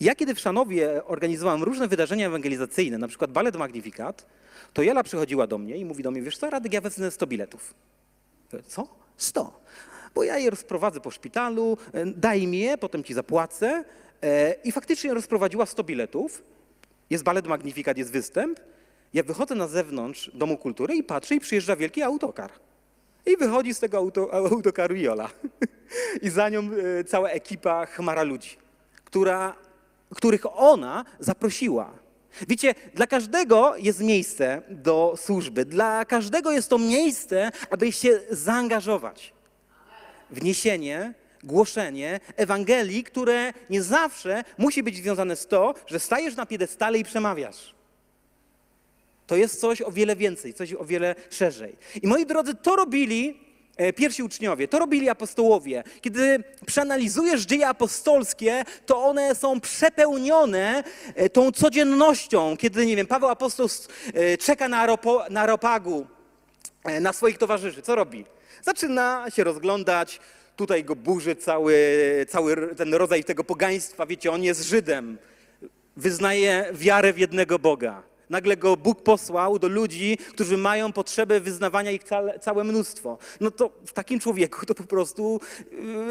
Ja kiedy w Szanowie organizowałem różne wydarzenia ewangelizacyjne, na przykład balet Magnificat, to Jela przychodziła do mnie i mówi do mnie, wiesz co, Radek, ja wezmę 100 biletów. Co? 100. Bo ja je rozprowadzę po szpitalu, e, daj mi je, potem ci zapłacę. E, I faktycznie rozprowadziła 100 biletów. Jest balet Magnificat, jest występ. Ja wychodzę na zewnątrz Domu Kultury i patrzę i przyjeżdża wielki autokar. I wychodzi z tego auto, autokaru Jola. I za nią e, cała ekipa chmara ludzi, która, których ona zaprosiła. Wiecie, dla każdego jest miejsce do służby, dla każdego jest to miejsce, aby się zaangażować w niesienie, głoszenie Ewangelii, które nie zawsze musi być związane z to, że stajesz na piedestale i przemawiasz. To jest coś o wiele więcej, coś o wiele szerzej. I moi drodzy, to robili pierwsi uczniowie, to robili apostołowie. Kiedy przeanalizujesz dzieje apostolskie, to one są przepełnione e, tą codziennością. Kiedy, nie wiem, Paweł apostoł e, czeka na, aeropo, na aeropagu, e, na swoich towarzyszy, co robi? Zaczyna się rozglądać, tutaj go burzy cały, cały ten rodzaj tego pogaństwa, wiecie, on jest Żydem, wyznaje wiarę w jednego Boga. Nagle go Bóg posłał do ludzi, którzy mają potrzebę wyznawania ich całe, całe mnóstwo. No to w takim człowieku to po prostu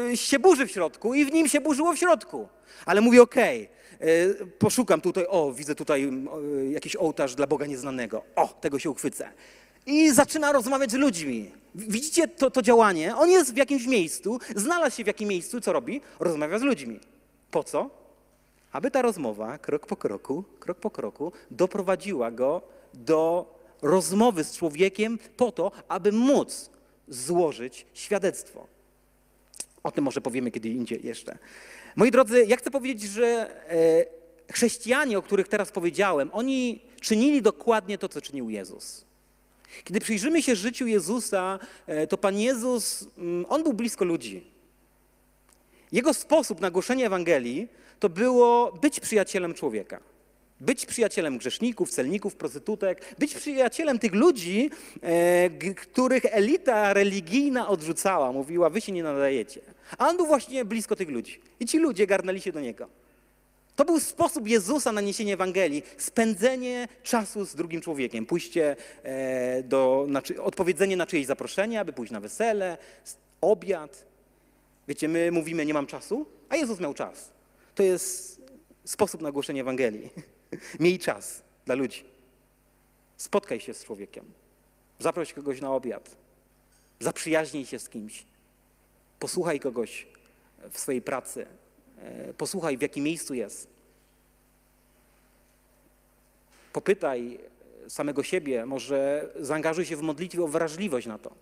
yy, się burzy w środku i w nim się burzyło w środku. Ale mówi, okej, yy, poszukam tutaj, o, widzę tutaj yy, jakiś ołtarz dla Boga nieznanego. O, tego się uchwycę. I zaczyna rozmawiać z ludźmi. Widzicie to, to działanie? On jest w jakimś miejscu, znalazł się w jakim miejscu, co robi? Rozmawia z ludźmi. Po co? Aby ta rozmowa krok po kroku, krok po kroku doprowadziła go do rozmowy z człowiekiem po to, aby móc złożyć świadectwo. O tym może powiemy kiedy indziej jeszcze. Moi drodzy, ja chcę powiedzieć, że e, chrześcijanie, o których teraz powiedziałem, oni czynili dokładnie to, co czynił Jezus. Kiedy przyjrzymy się życiu Jezusa, e, to Pan Jezus, mm, On był blisko ludzi. Jego sposób na głoszenie Ewangelii to było być przyjacielem człowieka. Być przyjacielem grzeszników, celników, prostytutek, być przyjacielem tych ludzi, e, których elita religijna odrzucała, mówiła, wy się nie nadajecie. A on był właśnie blisko tych ludzi. I ci ludzie garnęli się do niego. To był sposób Jezusa na niesienie Ewangelii, spędzenie czasu z drugim człowiekiem, pójście e, do, na, odpowiedzenie na czyjeś zaproszenie, aby pójść na wesele, obiad. Wiecie, my mówimy, nie mam czasu, a Jezus miał czas. To jest sposób na głoszenie Ewangelii. Miej czas dla ludzi. Spotkaj się z człowiekiem. Zaproś kogoś na obiad. Zaprzyjaźnij się z kimś. Posłuchaj kogoś w swojej pracy. E, Posłuchaj, w jakim miejscu jest. Popytaj samego siebie, może zaangażuj się w modlitwie o wrażliwość na to.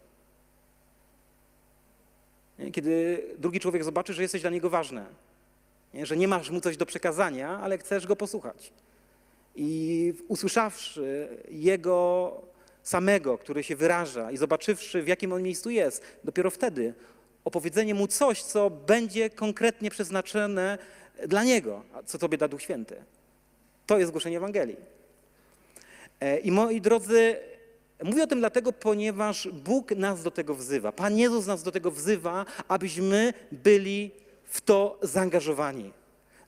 Kiedy drugi człowiek zobaczy, że jesteś dla niego ważny, nie? że nie masz mu coś do przekazania, ale chcesz go posłuchać. I usłyszawszy jego samego, który się wyraża, i zobaczywszy, w jakim on miejscu jest, dopiero wtedy opowiedzenie mu coś, co będzie konkretnie przeznaczone dla niego, co tobie da Duch Święty. To jest głoszenie Ewangelii. E, I moi drodzy, mówię o tym dlatego, ponieważ Bóg nas do tego wzywa. Pan Jezus nas do tego wzywa, abyśmy byli w to zaangażowani.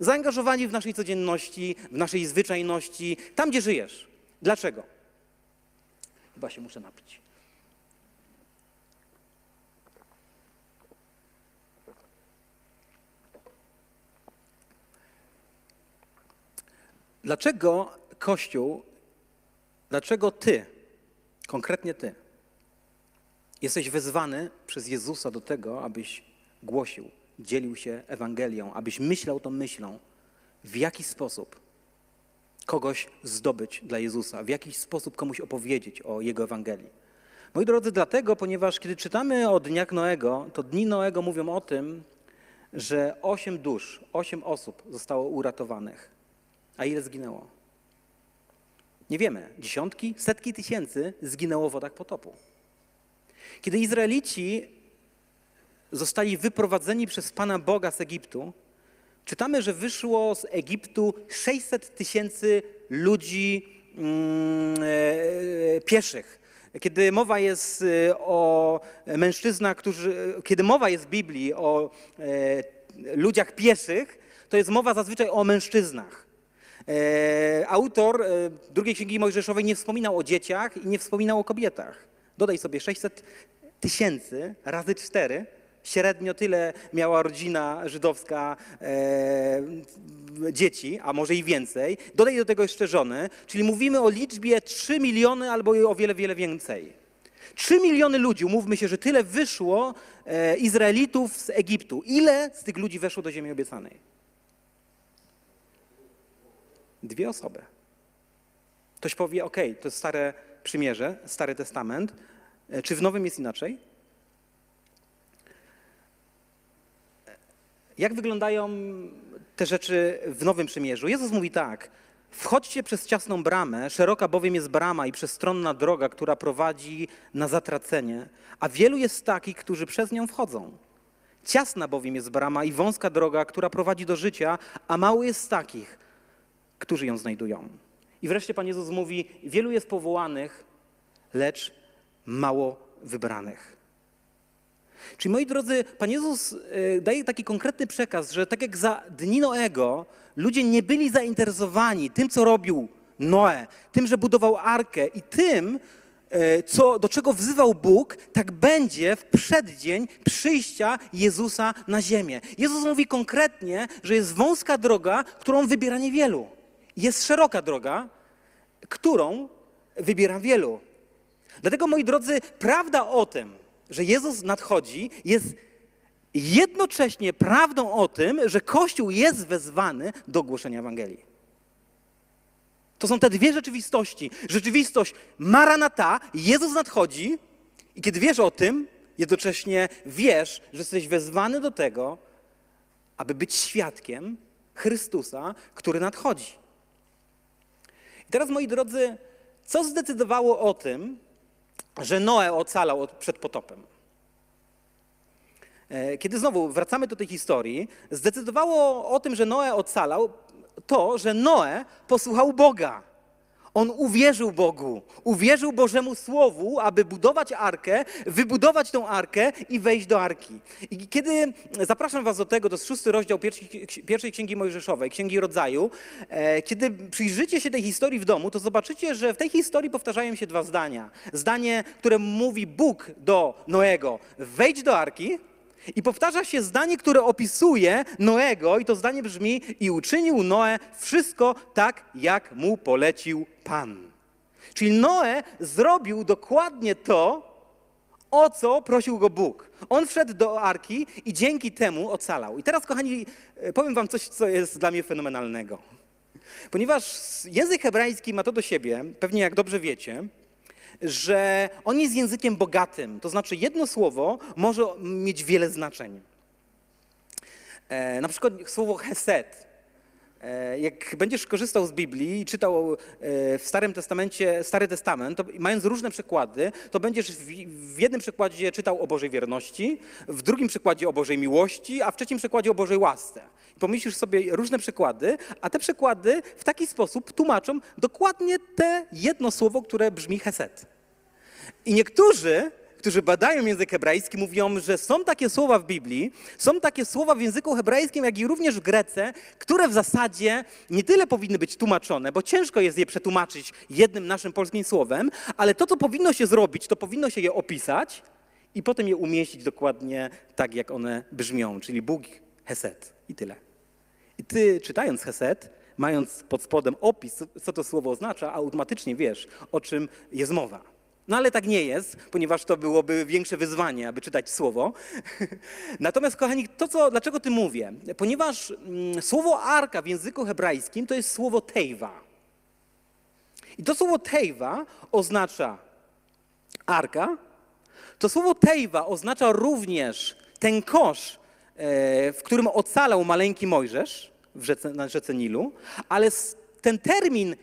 Zaangażowani w naszej codzienności, w naszej zwyczajności, tam gdzie żyjesz. Dlaczego? Chyba się muszę napić. Dlaczego Kościół, dlaczego ty, konkretnie ty, jesteś wezwany przez Jezusa do tego, abyś głosił, dzielił się Ewangelią, abyś myślał tą myślą, w jaki sposób kogoś zdobyć dla Jezusa, w jaki sposób komuś opowiedzieć o Jego Ewangelii. Moi drodzy, dlatego, ponieważ kiedy czytamy o dniach Noego, to dni Noego mówią o tym, że osiem dusz, osiem osób zostało uratowanych. A ile zginęło? Nie wiemy. Dziesiątki, setki tysięcy zginęło w wodach potopu. Kiedy Izraelici zostali wyprowadzeni przez Pana Boga z Egiptu, czytamy, że wyszło z Egiptu 600 tysięcy ludzi e, pieszych. Kiedy mowa jest e, o mężczyznach, którzy, kiedy mowa jest w Biblii o e, ludziach pieszych, to jest mowa zazwyczaj o mężczyznach. Autor drugiej księgi Mojżeszowej nie wspominał o dzieciach i nie wspominał o kobietach. Dodaj sobie 600 tysięcy razy cztery. Średnio tyle miała rodzina żydowska e, dzieci, a może i więcej. Dodaj do tego jeszcze żony, czyli mówimy o liczbie 3 miliony albo o wiele, wiele więcej. 3 miliony ludzi, umówmy się, że tyle wyszło e, Izraelitów z Egiptu. Ile z tych ludzi weszło do ziemi obiecanej? Dwie osoby. Ktoś powie, ok, to jest stare przymierze, stary testament. E, Czy w nowym jest inaczej? Jak wyglądają te rzeczy w nowym przymierzu? Jezus mówi tak. Wchodźcie przez ciasną bramę, szeroka bowiem jest brama i przestronna droga, która prowadzi na zatracenie, a wielu jest takich, którzy przez nią wchodzą. Ciasna bowiem jest brama i wąska droga, która prowadzi do życia, a mało jest takich, którzy ją znajdują. I wreszcie Pan Jezus mówi: Wielu jest powołanych, lecz mało wybranych. Czyli moi drodzy, Pan Jezus y, daje taki konkretny przekaz, że tak jak za dni Noego ludzie nie byli zainteresowani tym, co robił Noe, tym, że budował arkę i tym, y, co, do czego wzywał Bóg, tak będzie w przeddzień przyjścia Jezusa na ziemię. Jezus mówi konkretnie, że jest wąska droga, którą wybiera niewielu. Jest szeroka droga, którą wybiera wielu. Dlatego, moi drodzy, prawda o tym, że Jezus nadchodzi, jest jednocześnie prawdą o tym, że Kościół jest wezwany do głoszenia Ewangelii. To są te dwie rzeczywistości. Rzeczywistość Maranata, Jezus nadchodzi i kiedy wiesz o tym, jednocześnie wiesz, że jesteś wezwany do tego, aby być świadkiem Chrystusa, który nadchodzi. I teraz, moi drodzy, co zdecydowało o tym, że Noe ocalał przed potopem. E, Kiedy znowu wracamy do tej historii, zdecydowało o tym, że Noe ocalał, to, że Noe posłuchał Boga. On uwierzył Bogu, uwierzył Bożemu Słowu, aby budować arkę, wybudować tą arkę i wejść do arki. I kiedy zapraszam Was do tego, to jest szósty rozdział pierwszej, pierwszej Księgi Mojżeszowej, Księgi Rodzaju, e, kiedy przyjrzycie się tej historii w domu, to zobaczycie, że w tej historii powtarzają się dwa zdania. Zdanie, które mówi Bóg do Noego, wejdź do arki, i powtarza się zdanie, które opisuje Noego, i to zdanie brzmi: I uczynił Noe wszystko tak, jak mu polecił Pan. Czyli Noe zrobił dokładnie to, o co prosił go Bóg. On wszedł do arki i dzięki temu ocalał. I teraz, kochani, e, powiem Wam coś, co jest dla mnie fenomenalnego. Ponieważ język hebrajski ma to do siebie, pewnie jak dobrze wiecie, że on jest językiem bogatym. To znaczy, jedno słowo może mieć wiele znaczeń. E, na przykład słowo hesed. E, jak będziesz korzystał z Biblii i czytał e, w Starym Testamencie, Stary Testament, to mając różne przykłady, to będziesz w, jednym przykładzie czytał o Bożej wierności, w drugim przykładzie o Bożej miłości, a w trzecim przykładzie o Bożej łasce. Pomyślisz sobie różne przykłady, a te przykłady w taki sposób tłumaczą dokładnie te jedno słowo, które brzmi hesed. I niektórzy, którzy badają język hebrajski, mówią, że są takie słowa w Biblii, są takie słowa w języku hebrajskim, jak i również w grece, które w zasadzie nie tyle powinny być tłumaczone, bo ciężko jest je przetłumaczyć jednym naszym polskim słowem, ale to, co powinno się zrobić, to powinno się je opisać i potem je umieścić dokładnie tak, jak one brzmią, czyli Bóg Hesed i tyle. I ty, czytając Hesed, mając pod spodem opis, co to słowo oznacza, automatycznie wiesz, o czym jest mowa. No ale tak nie jest, ponieważ to byłoby większe wyzwanie, aby czytać słowo. Natomiast, kochani, to co, dlaczego ty mówię? Ponieważ mm, słowo arka w języku hebrajskim to jest słowo tejwa. I to słowo tejwa oznacza arka. To słowo tejwa oznacza również ten kosz, e, w którym ocalał maleńki Mojżesz w rzece, na rzece Nilu, ale ten termin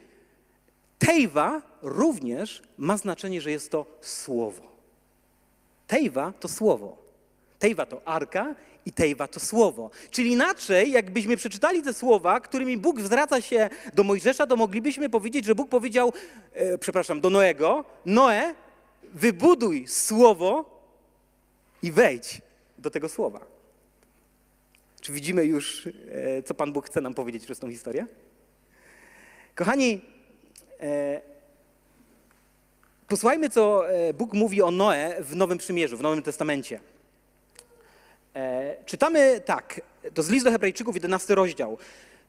Tejwa również ma znaczenie, że jest to słowo. Tejwa to słowo. Tejwa to arka i tejwa to słowo. Czyli inaczej, jakbyśmy przeczytali te słowa, którymi Bóg zwraca się do Mojżesza, to moglibyśmy powiedzieć, że Bóg powiedział, e, przepraszam, do Noego, Noe, wybuduj słowo i wejdź do tego słowa. Czy widzimy już, e, co Pan Bóg chce nam powiedzieć przez tą historię? Kochani, Posłuchajmy, co e, Bóg mówi o Noe w Nowym Przymierzu, w Nowym Testamencie. E, Czytamy tak, to z list do Hebrajczyków, 11 rozdział.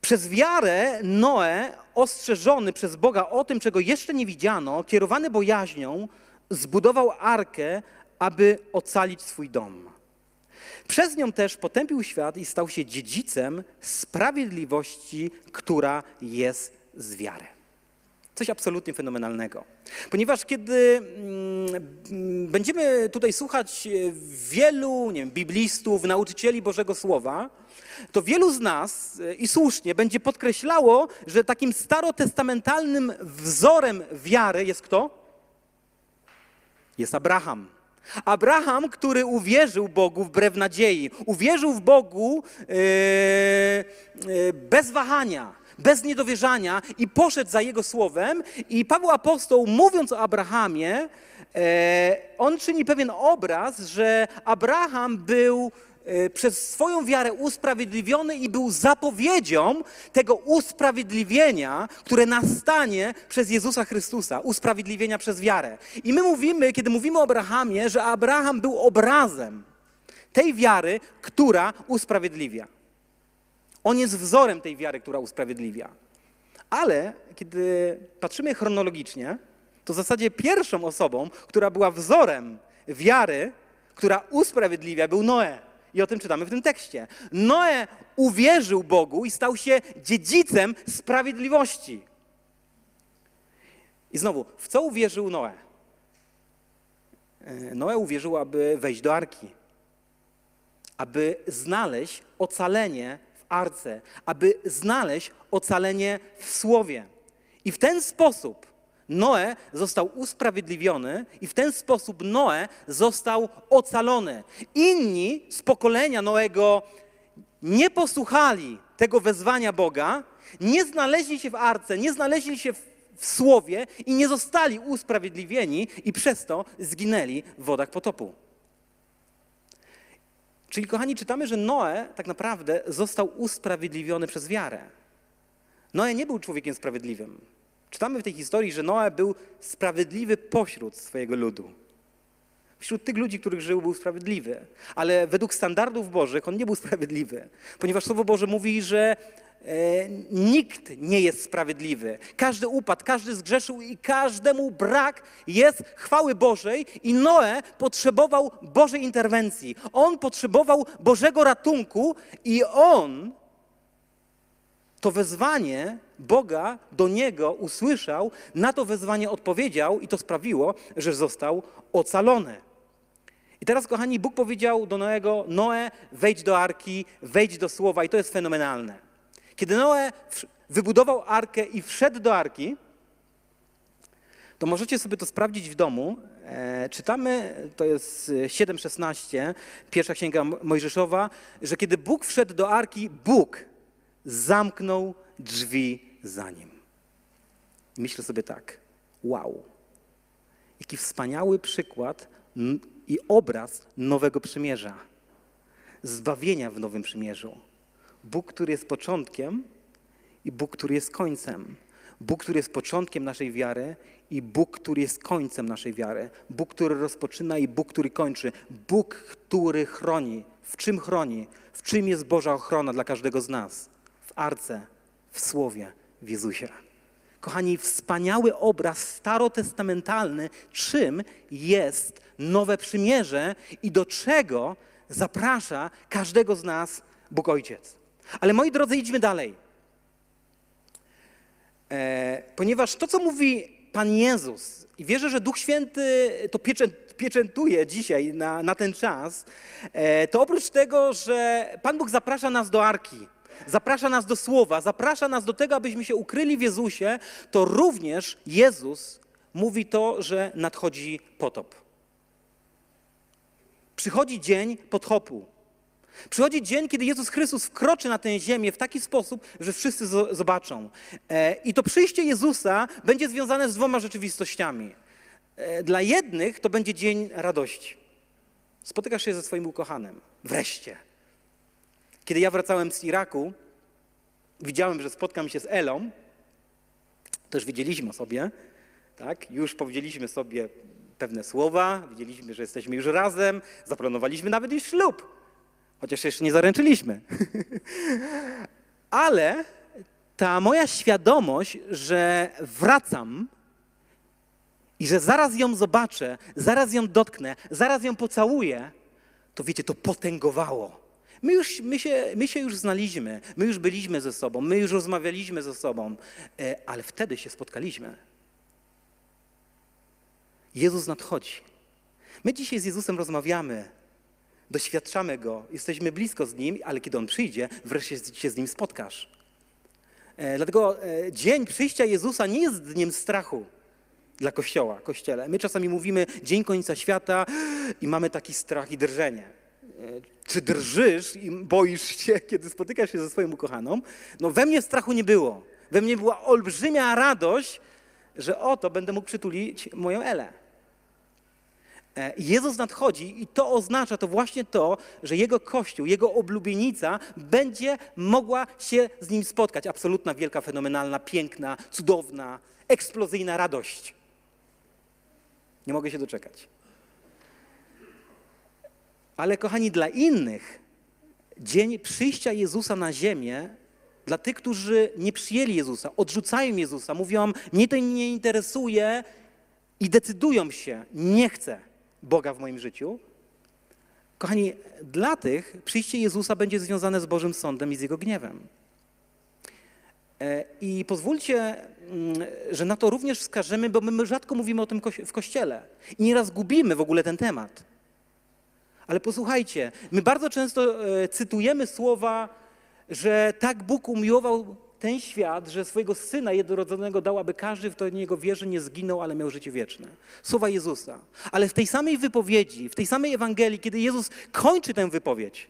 Przez wiarę Noe, ostrzeżony przez Boga o tym, czego jeszcze nie widziano, kierowany bojaźnią, zbudował arkę, aby ocalić swój dom. Przez nią też potępił świat i stał się dziedzicem sprawiedliwości, która jest z wiary. Coś absolutnie fenomenalnego. Ponieważ kiedy mm, będziemy tutaj słuchać e, wielu nie wiem, biblistów, nauczycieli Bożego Słowa, to wielu z nas e, i słusznie będzie podkreślało, że takim starotestamentalnym wzorem wiary jest kto? Jest Abraham. Abraham, który uwierzył Bogu wbrew nadziei, uwierzył w Bogu e, e, bez wahania, bez niedowierzania i poszedł za jego słowem. I Paweł Apostoł, mówiąc o Abrahamie, e, on czyni pewien obraz, że Abraham był e, przez swoją wiarę usprawiedliwiony i był zapowiedzią tego usprawiedliwienia, które nastanie przez Jezusa Chrystusa, usprawiedliwienia przez wiarę. I my mówimy, kiedy mówimy o Abrahamie, że Abraham był obrazem tej wiary, która usprawiedliwia. On jest wzorem tej wiary, która usprawiedliwia. Ale kiedy patrzymy chronologicznie, to w zasadzie pierwszą osobą, która była wzorem wiary, która usprawiedliwia, był Noe. I o tym czytamy w tym tekście. Noe uwierzył Bogu i stał się dziedzicem sprawiedliwości. I znowu, w co uwierzył Noe? E, Noe uwierzył, aby wejść do arki, aby znaleźć ocalenie arce, aby znaleźć ocalenie w słowie. I w ten sposób Noe został usprawiedliwiony i w ten sposób Noe został ocalony. Inni z pokolenia Noego nie posłuchali tego wezwania Boga, nie znaleźli się w arce, nie znaleźli się w, w słowie i nie zostali usprawiedliwieni i przez to zginęli w wodach potopu. Czyli, kochani, czytamy, że Noe tak naprawdę został usprawiedliwiony przez wiarę. Noe nie był człowiekiem sprawiedliwym. Czytamy w tej historii, że Noe był sprawiedliwy pośród swojego ludu. Wśród tych ludzi, których żył, był sprawiedliwy, ale według standardów Bożych on nie był sprawiedliwy, ponieważ Słowo Boże mówi, że nikt nie jest sprawiedliwy. Każdy upadł, każdy zgrzeszył i każdemu brak jest chwały Bożej i Noe potrzebował Bożej interwencji. On potrzebował Bożego ratunku i on to wezwanie Boga do niego usłyszał, na to wezwanie odpowiedział i to sprawiło, że został ocalony. I teraz, kochani, Bóg powiedział do Noego: Noe, wejdź do arki, wejdź do słowa, i to jest fenomenalne. Kiedy Noe wybudował arkę i wszedł do arki, to możecie sobie to sprawdzić w domu. E, czytamy, to jest 7,16, pierwsza księga Mojżeszowa, że kiedy Bóg wszedł do arki, Bóg zamknął drzwi za nim. Myślę sobie tak, wow, jaki wspaniały przykład i obraz nowego przymierza, zbawienia w nowym przymierzu. Bóg, który jest początkiem i Bóg, który jest końcem. Bóg, który jest początkiem naszej wiary i Bóg, który jest końcem naszej wiary. Bóg, który rozpoczyna i Bóg, który kończy. Bóg, który chroni. W czym chroni? W czym jest Boża ochrona dla każdego z nas? W arce, w słowie, w Jezusie. Kochani, wspaniały obraz starotestamentalny, czym jest nowe przymierze i do czego zaprasza każdego z nas Bóg Ojciec. Ale moi drodzy, idźmy dalej. E, ponieważ to, co mówi Pan Jezus, i wierzę, że Duch Święty to pieczętuje dzisiaj na, na ten czas, e, to oprócz tego, że Pan Bóg zaprasza nas do arki, zaprasza nas do słowa, zaprasza nas do tego, abyśmy się ukryli w Jezusie, to również Jezus mówi to, że nadchodzi potop. Przychodzi dzień pothopu. Przychodzi dzień, kiedy Jezus Chrystus wkroczy na tę ziemię w taki sposób, że wszyscy zobaczą. E, I to przyjście Jezusa będzie związane z dwoma rzeczywistościami. E, dla jednych to będzie dzień radości. Spotykasz się ze swoim ukochanym. Wreszcie. Kiedy ja wracałem z Iraku, widziałem, że spotkam się z Elą. Już wiedzieliśmy o sobie, tak? Już powiedzieliśmy sobie pewne słowa, widzieliśmy, że jesteśmy już razem, zaplanowaliśmy nawet już ślub, chociaż jeszcze nie zaręczyliśmy. Ale ta moja świadomość, że wracam i że zaraz ją zobaczę, zaraz ją dotknę, zaraz ją pocałuję, to wiecie, to potęgowało. My, już, my, się, my się już znaliśmy, my już byliśmy ze sobą, my już rozmawialiśmy ze sobą, e, ale wtedy się spotkaliśmy. Jezus nadchodzi. My dzisiaj z Jezusem rozmawiamy, doświadczamy Go, jesteśmy blisko z Nim, ale kiedy On przyjdzie, wreszcie się z Nim spotkasz. E, dlatego e, dzień przyjścia Jezusa nie jest dniem strachu dla Kościoła, Kościele. My czasami mówimy dzień końca świata i mamy taki strach i drżenie. E, czy drżysz i boisz się, kiedy spotykasz się ze swoją ukochaną? No we mnie strachu nie było. We mnie była olbrzymia radość, że oto będę mógł przytulić moją Elę. E, Jezus nadchodzi i to oznacza to właśnie to, że Jego Kościół, Jego oblubienica będzie mogła się z Nim spotkać. Absolutna, wielka, fenomenalna, piękna, cudowna, eksplozyjna radość. Nie mogę się doczekać. Ale kochani, dla innych dzień przyjścia Jezusa na ziemię, dla tych, którzy nie przyjęli Jezusa, odrzucają Jezusa, mówią, mnie to nie interesuje i decydują się, nie chcę Boga w moim życiu. Kochani, dla tych przyjście Jezusa będzie związane z Bożym Sądem i z Jego gniewem. E, I pozwólcie, mm, że na to również wskażemy, bo my rzadko mówimy o tym w Kościele i nieraz gubimy w ogóle ten temat. Ale posłuchajcie, my bardzo często e, cytujemy słowa, że tak Bóg umiłował ten świat, że swojego Syna jednorodzonego dał, aby każdy, kto w Niego wierzy, nie zginął, ale miał życie wieczne. Słowa Jezusa. Ale w tej samej wypowiedzi, w tej samej Ewangelii, kiedy Jezus kończy tę wypowiedź,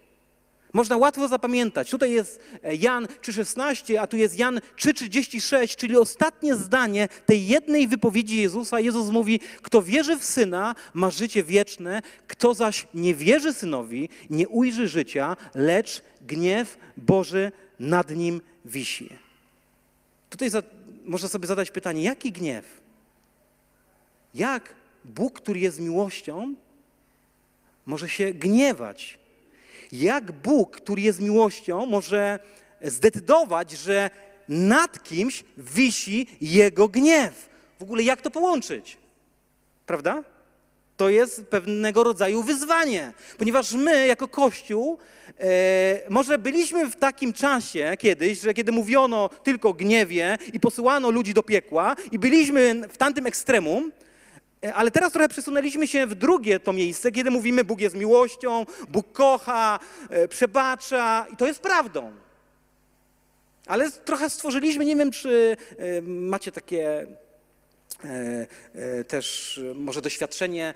można łatwo zapamiętać. Tutaj jest e, Jan 3,16, a tu jest Jan 3,36, czyli ostatnie zdanie tej jednej wypowiedzi Jezusa. Jezus mówi: Kto wierzy w syna, ma życie wieczne, kto zaś nie wierzy synowi, nie ujrzy życia, lecz gniew Boży nad nim wisi. Tutaj za, można sobie zadać pytanie: jaki gniew? Jak Bóg, który jest miłością, może się gniewać? jak Bóg, który jest miłością, może zdecydować, że nad kimś wisi jego gniew. W ogóle jak to połączyć? Prawda? To jest pewnego rodzaju wyzwanie, ponieważ my, jako Kościół, e, może byliśmy w takim czasie kiedyś, że kiedy mówiono tylko o gniewie i posyłano ludzi do piekła, i byliśmy w tamtym ekstremum, E, ale teraz trochę przesunęliśmy się w drugie to miejsce, kiedy mówimy, Bóg jest miłością, Bóg kocha, e, przebacza i to jest prawdą. Ale trochę stworzyliśmy, nie wiem, czy e, macie takie też może doświadczenie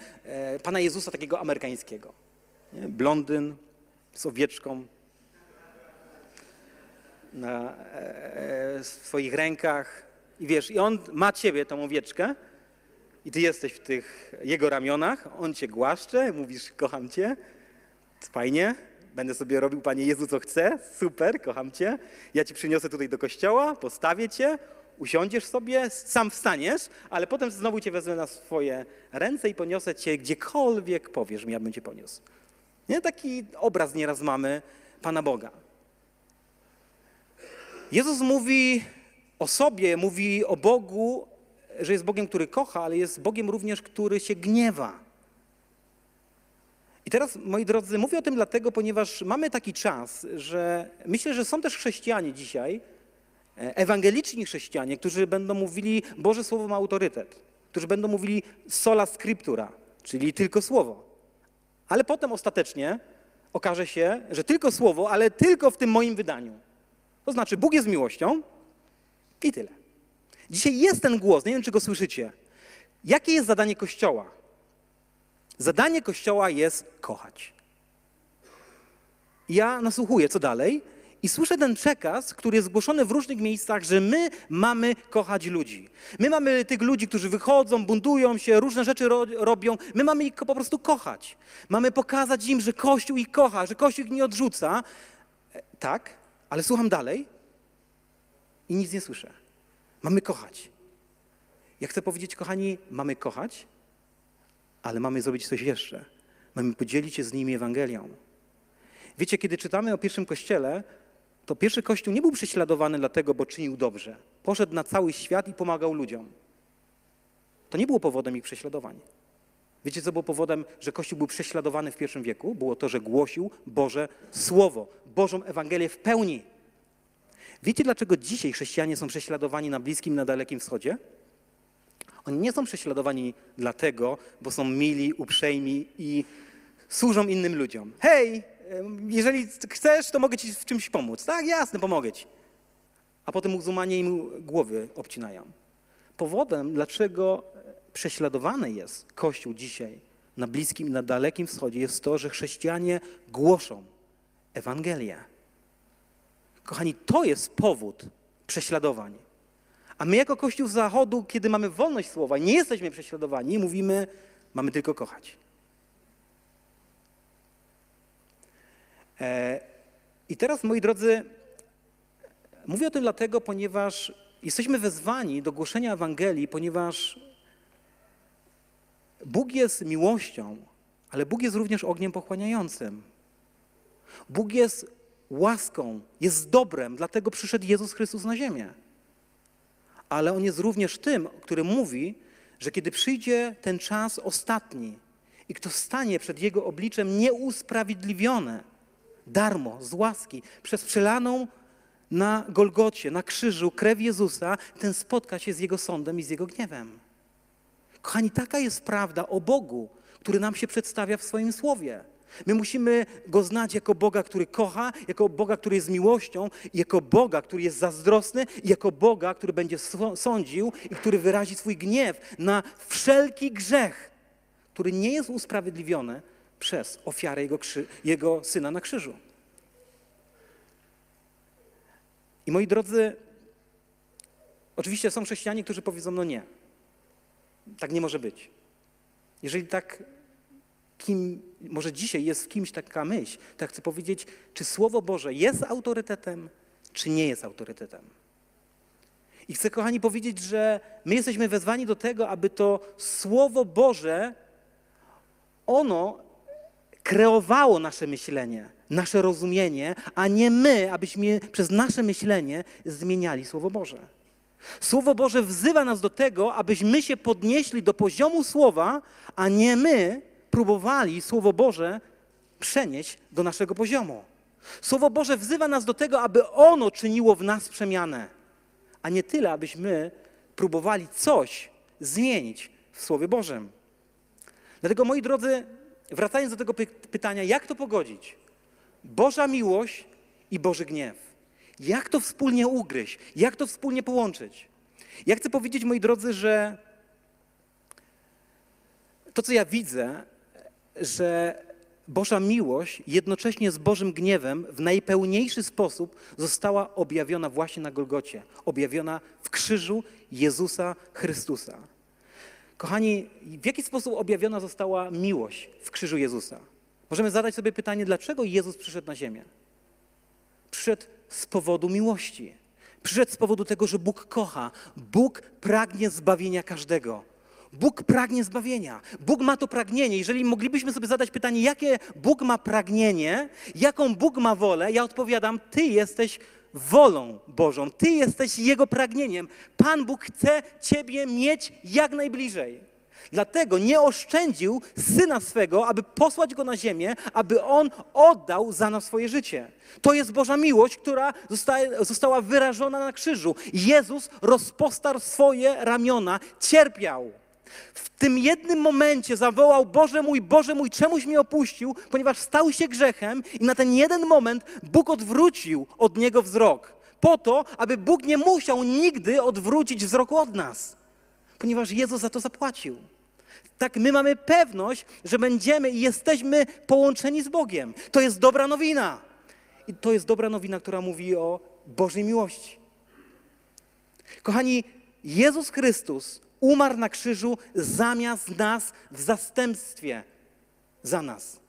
Pana Jezusa takiego amerykańskiego. Nie? Blondyn z owieczką na swoich rękach. I wiesz, i on ma ciebie, tą owieczkę, i ty jesteś w tych jego ramionach, on cię głaszcze, mówisz, kocham cię, fajnie, będę sobie robił, Panie Jezu, co chcę, super, kocham cię, ja ci przyniosę tutaj do kościoła, postawię cię, usiądziesz sobie, sam wstaniesz, ale potem znowu cię wezmę na swoje ręce i poniosę cię gdziekolwiek powiesz mi, ja bym cię poniósł. Nie? Taki obraz nieraz mamy Pana Boga. Jezus mówi o sobie, mówi o Bogu, że jest Bogiem, który kocha, ale jest Bogiem również, który się gniewa. I teraz, moi drodzy, mówię o tym dlatego, ponieważ mamy taki czas, że myślę, że są też chrześcijanie dzisiaj, ewangeliczni chrześcijanie, którzy będą mówili, Boże Słowo ma autorytet, którzy będą mówili sola scriptura, czyli tylko Słowo. Ale potem ostatecznie okaże się, że tylko Słowo, ale tylko w tym moim wydaniu. To znaczy, Bóg jest miłością i tyle. Dzisiaj jest ten głos, nie wiem, czy go słyszycie. Jakie jest zadanie Kościoła? Zadanie Kościoła jest kochać. Ja nasłuchuję, co dalej, i słyszę ten przekaz, który jest zgłoszony w różnych miejscach, że my mamy kochać ludzi. My mamy tych ludzi, którzy wychodzą, buntują się, różne rzeczy ro robią. My mamy ich po prostu kochać. Mamy pokazać im, że Kościół ich kocha, że Kościół ich nie odrzuca. E, tak, ale słucham dalej i nic nie słyszę. Mamy kochać. Ja chcę powiedzieć, kochani, mamy kochać, ale mamy zrobić coś jeszcze. Mamy podzielić się z nimi Ewangelią. Wiecie, kiedy czytamy o pierwszym kościele, to pierwszy kościół nie był prześladowany dlatego, bo czynił dobrze. Poszedł na cały świat i pomagał ludziom. To nie było powodem ich prześladowań. Wiecie, co było powodem, że Kościół był prześladowany w pierwszym wieku? Było to, że głosił Boże Słowo, Bożą Ewangelię w pełni. Wiecie, dlaczego dzisiaj chrześcijanie są prześladowani na Bliskim i na Dalekim Wschodzie? Oni nie są prześladowani dlatego, bo są mili, uprzejmi i służą innym ludziom. Hej, jeżeli chcesz, to mogę ci w czymś pomóc. Tak, jasne, pomogę ci. A potem muzułmanie im głowy obcinają. Powodem, dlaczego prześladowany jest Kościół dzisiaj na Bliskim i na Dalekim Wschodzie, jest to, że chrześcijanie głoszą Ewangelię. Kochani, to jest powód prześladowań. A my jako Kościół Zachodu, kiedy mamy wolność słowa, nie jesteśmy prześladowani, mówimy, mamy tylko kochać. I teraz, moi drodzy, mówię o tym dlatego, ponieważ jesteśmy wezwani do głoszenia Ewangelii, ponieważ Bóg jest miłością, ale Bóg jest również ogniem pochłaniającym. Bóg jest łaską, jest dobrem, dlatego przyszedł Jezus Chrystus na ziemię. Ale On jest również tym, który mówi, że kiedy przyjdzie ten czas ostatni i kto stanie przed Jego obliczem nieusprawiedliwione, darmo, z łaski, przez przelaną na Golgocie, na krzyżu krew Jezusa, ten spotka się z Jego sądem i z Jego gniewem. Kochani, taka jest prawda o Bogu, który nam się przedstawia w swoim Słowie. My musimy Go znać jako Boga, który kocha, jako Boga, który jest miłością, jako Boga, który jest zazdrosny, jako Boga, który będzie sądził i który wyrazi swój gniew na wszelki grzech, który nie jest usprawiedliwiony przez ofiarę Jego, jego Syna na krzyżu. I moi drodzy, oczywiście są chrześcijanie, którzy powiedzą, no nie, tak nie może być. Jeżeli tak kim, może dzisiaj jest w kimś taka myśl, to chcę powiedzieć, czy Słowo Boże jest autorytetem, czy nie jest autorytetem. I chcę, kochani, powiedzieć, że my jesteśmy wezwani do tego, aby to Słowo Boże, ono kreowało nasze myślenie, nasze rozumienie, a nie my, abyśmy przez nasze myślenie zmieniali Słowo Boże. Słowo Boże wzywa nas do tego, abyśmy się podnieśli do poziomu Słowa, a nie my próbowali Słowo Boże przenieść do naszego poziomu. Słowo Boże wzywa nas do tego, aby ono czyniło w nas przemianę, a nie tyle, abyśmy próbowali coś zmienić w Słowie Bożym. Dlatego, moi drodzy, wracając do tego pytania, jak to pogodzić? Boża miłość i Boży gniew. Jak to wspólnie ugryźć? Jak to wspólnie połączyć? Ja chcę powiedzieć, moi drodzy, że to, co ja widzę, że Boża miłość jednocześnie z Bożym gniewem w najpełniejszy sposób została objawiona właśnie na Golgocie, objawiona w krzyżu Jezusa Chrystusa. Kochani, w jaki sposób objawiona została miłość w krzyżu Jezusa? Możemy zadać sobie pytanie, dlaczego Jezus przyszedł na ziemię? Przyszedł z powodu miłości. Przyszedł z powodu tego, że Bóg kocha. Bóg pragnie zbawienia każdego. Bóg pragnie zbawienia. Bóg ma to pragnienie. Jeżeli moglibyśmy sobie zadać pytanie, jakie Bóg ma pragnienie, jaką Bóg ma wolę, ja odpowiadam: Ty jesteś wolą Bożą, Ty jesteś Jego pragnieniem. Pan Bóg chce Ciebie mieć jak najbliżej. Dlatego nie oszczędził syna swego, aby posłać go na ziemię, aby on oddał za nas swoje życie. To jest Boża miłość, która została wyrażona na krzyżu. Jezus rozpostarł swoje ramiona, cierpiał. W tym jednym momencie zawołał: Boże mój, Boże mój, czemuś mnie opuścił, ponieważ stał się grzechem, i na ten jeden moment Bóg odwrócił od niego wzrok. Po to, aby Bóg nie musiał nigdy odwrócić wzroku od nas, ponieważ Jezus za to zapłacił. Tak, my mamy pewność, że będziemy i jesteśmy połączeni z Bogiem. To jest dobra nowina. I to jest dobra nowina, która mówi o Bożej miłości. Kochani, Jezus Chrystus umarł na krzyżu zamiast nas w zastępstwie za nas.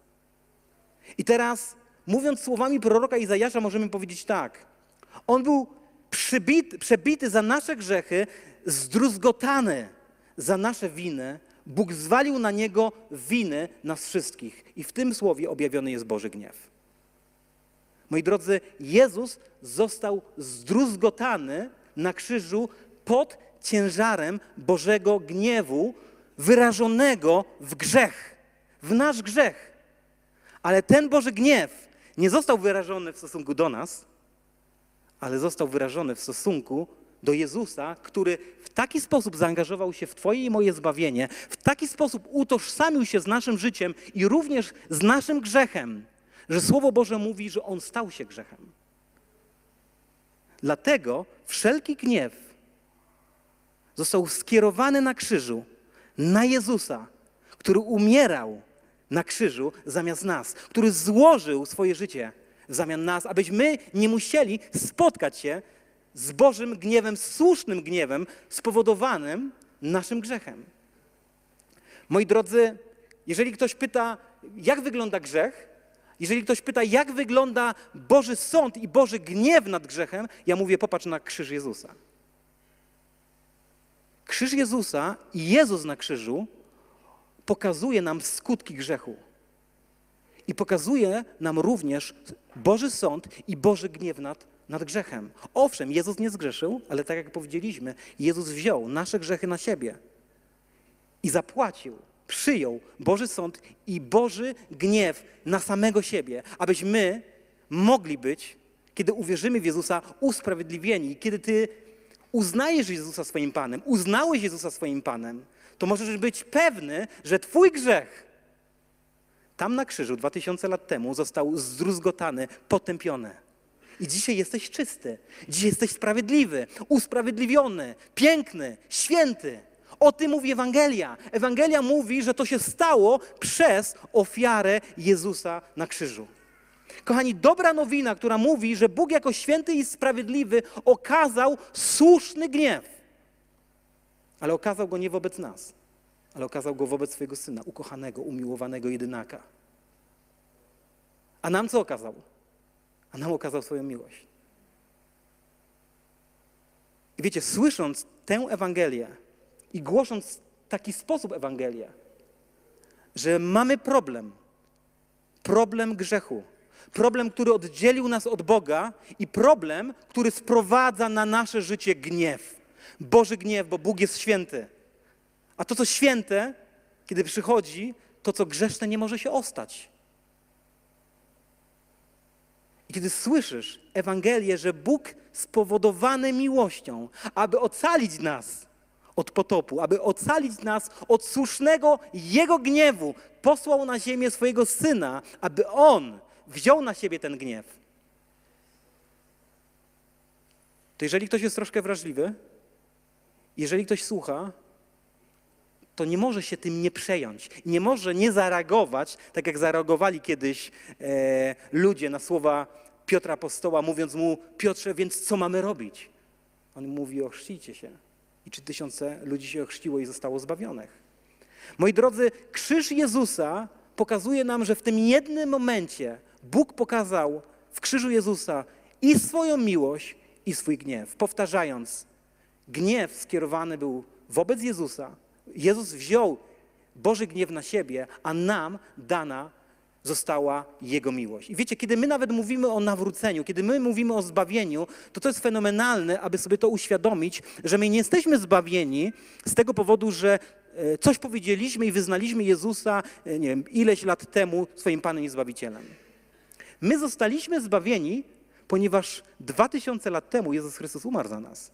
I teraz, mówiąc słowami proroka Izajasza, możemy powiedzieć tak. On był przybity, przebity za nasze grzechy, zdruzgotany za nasze winy. Bóg zwalił na niego winy nas wszystkich. I w tym słowie objawiony jest Boży gniew. Moi drodzy, Jezus został zdruzgotany na krzyżu pod ciężarem Bożego gniewu wyrażonego w grzech, w nasz grzech. Ale ten Boży gniew nie został wyrażony w stosunku do nas, ale został wyrażony w stosunku do Jezusa, który w taki sposób zaangażował się w Twoje i moje zbawienie, w taki sposób utożsamił się z naszym życiem i również z naszym grzechem, że Słowo Boże mówi, że On stał się grzechem. Dlatego wszelki gniew został skierowany na krzyżu na Jezusa, który umierał na krzyżu zamiast nas, który złożył swoje życie w zamian nas, abyśmy nie musieli spotkać się z Bożym gniewem, słusznym gniewem spowodowanym naszym grzechem. Moi drodzy, jeżeli ktoś pyta, jak wygląda grzech, jeżeli ktoś pyta, jak wygląda Boży sąd i Boży gniew nad grzechem, ja mówię, popatrz na krzyż Jezusa. Krzyż Jezusa i Jezus na krzyżu pokazuje nam skutki grzechu. I pokazuje nam również Boży sąd i Boży gniew nad, nad grzechem. Owszem, Jezus nie zgrzeszył, ale tak jak powiedzieliśmy, Jezus wziął nasze grzechy na siebie i zapłacił, przyjął Boży sąd i Boży gniew na samego siebie, abyśmy mogli być, kiedy uwierzymy w Jezusa, usprawiedliwieni. Kiedy Ty uznajesz Jezusa swoim Panem, uznałeś Jezusa swoim Panem, to możesz być pewny, że Twój grzech tam na krzyżu 2000 lat temu został zdruzgotany, potępiony. I dzisiaj jesteś czysty, dzisiaj jesteś sprawiedliwy, usprawiedliwiony, piękny, święty. O tym mówi Ewangelia. Ewangelia mówi, że to się stało przez ofiarę Jezusa na krzyżu. Kochani, dobra nowina, która mówi, że Bóg jako święty i sprawiedliwy okazał słuszny gniew. Ale okazał go nie wobec nas, ale okazał go wobec swojego syna, ukochanego, umiłowanego jedynaka. A nam co okazał? A nam okazał swoją miłość. I wiecie, słysząc tę Ewangelię i głosząc w taki sposób Ewangelię, że mamy problem, problem grzechu, problem, który oddzielił nas od Boga i problem, który sprowadza na nasze życie gniew. Boży gniew, bo Bóg jest święty. A to, co święte, kiedy przychodzi, to, co grzeszne, nie może się ostać. I kiedy słyszysz Ewangelię, że Bóg spowodowany miłością, aby ocalić nas od potopu, aby ocalić nas od słusznego Jego gniewu, posłał na ziemię swojego Syna, aby On wziął na siebie ten gniew. To jeżeli ktoś jest troszkę wrażliwy, jeżeli ktoś słucha, to nie może się tym nie przejąć. Nie może nie zareagować, tak jak zareagowali kiedyś e, ludzie na słowa Piotra Apostoła, mówiąc mu, Piotrze, więc co mamy robić? On mówi, ochrzcijcie się. I czy tysiące ludzi się ochrzciło i zostało zbawionych. Moi drodzy, krzyż Jezusa pokazuje nam, że w tym jednym momencie Bóg pokazał w krzyżu Jezusa i swoją miłość, i swój gniew. Powtarzając, gniew skierowany był wobec Jezusa. Jezus wziął Boży gniew na siebie, a nam dana została Jego miłość. I wiecie, kiedy my nawet mówimy o nawróceniu, kiedy my mówimy o zbawieniu, to to jest fenomenalne, aby sobie to uświadomić, że my nie jesteśmy zbawieni z tego powodu, że e, coś powiedzieliśmy i wyznaliśmy Jezusa, e, nie wiem, ileś lat temu swoim Panem i Zbawicielem. My zostaliśmy zbawieni, ponieważ dwa tysiące lat temu Jezus Chrystus umarł za nas.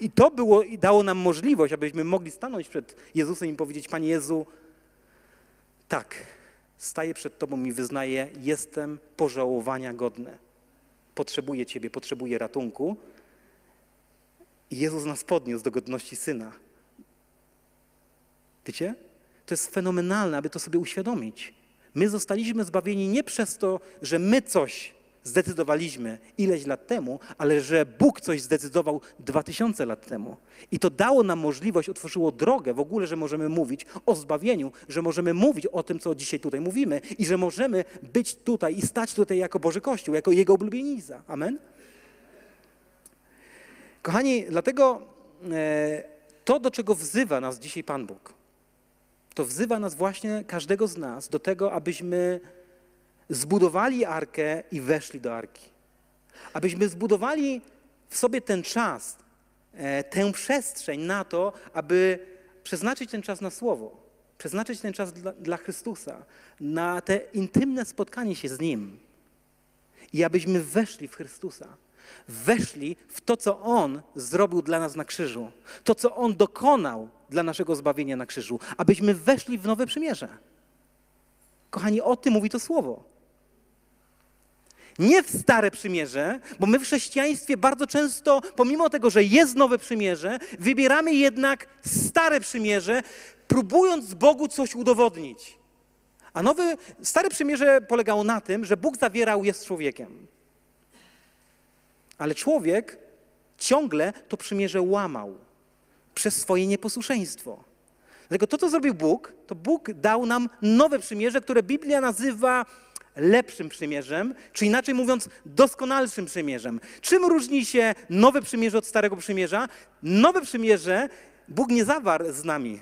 I to było i dało nam możliwość, abyśmy mogli stanąć przed Jezusem i powiedzieć: Panie Jezu, tak, staję przed Tobą i wyznaję, jestem pożałowania godny. Potrzebuję Ciebie, potrzebuję ratunku. I Jezus nas podniósł do godności Syna. Wiecie? To jest fenomenalne, aby to sobie uświadomić. My zostaliśmy zbawieni nie przez to, że my coś zdecydowaliśmy ileś lat temu, ale że Bóg coś zdecydował dwa tysiące lat temu. I to dało nam możliwość, otworzyło drogę w ogóle, że możemy mówić o zbawieniu, że możemy mówić o tym, co dzisiaj tutaj mówimy i że możemy być tutaj i stać tutaj jako Boży Kościół, jako Jego ulubienica. Amen? Kochani, dlatego e, to, do czego wzywa nas dzisiaj Pan Bóg, to wzywa nas właśnie każdego z nas do tego, abyśmy zbudowali arkę i weszli do arki. Abyśmy zbudowali w sobie ten czas, e, tę przestrzeń na to, aby przeznaczyć ten czas na Słowo, przeznaczyć ten czas dla, dla Chrystusa, na te intymne spotkanie się z Nim. I abyśmy weszli w Chrystusa weszli w to, co On zrobił dla nas na krzyżu, to, co On dokonał dla naszego zbawienia na krzyżu, abyśmy weszli w nowe przymierze. Kochani, o tym mówi to słowo. Nie w stare przymierze, bo my w chrześcijaństwie bardzo często, pomimo tego, że jest nowe przymierze, wybieramy jednak stare przymierze, próbując Bogu coś udowodnić. A nowe, stare przymierze polegało na tym, że Bóg zawierał je z człowiekiem. Ale człowiek ciągle to przymierze łamał przez swoje nieposłuszeństwo. Dlatego to, co zrobił Bóg, to Bóg dał nam nowe przymierze, które Biblia nazywa lepszym przymierzem, czy inaczej mówiąc, doskonalszym przymierzem. Czym różni się nowe przymierze od starego przymierza? Nowe przymierze Bóg nie zawarł z nami.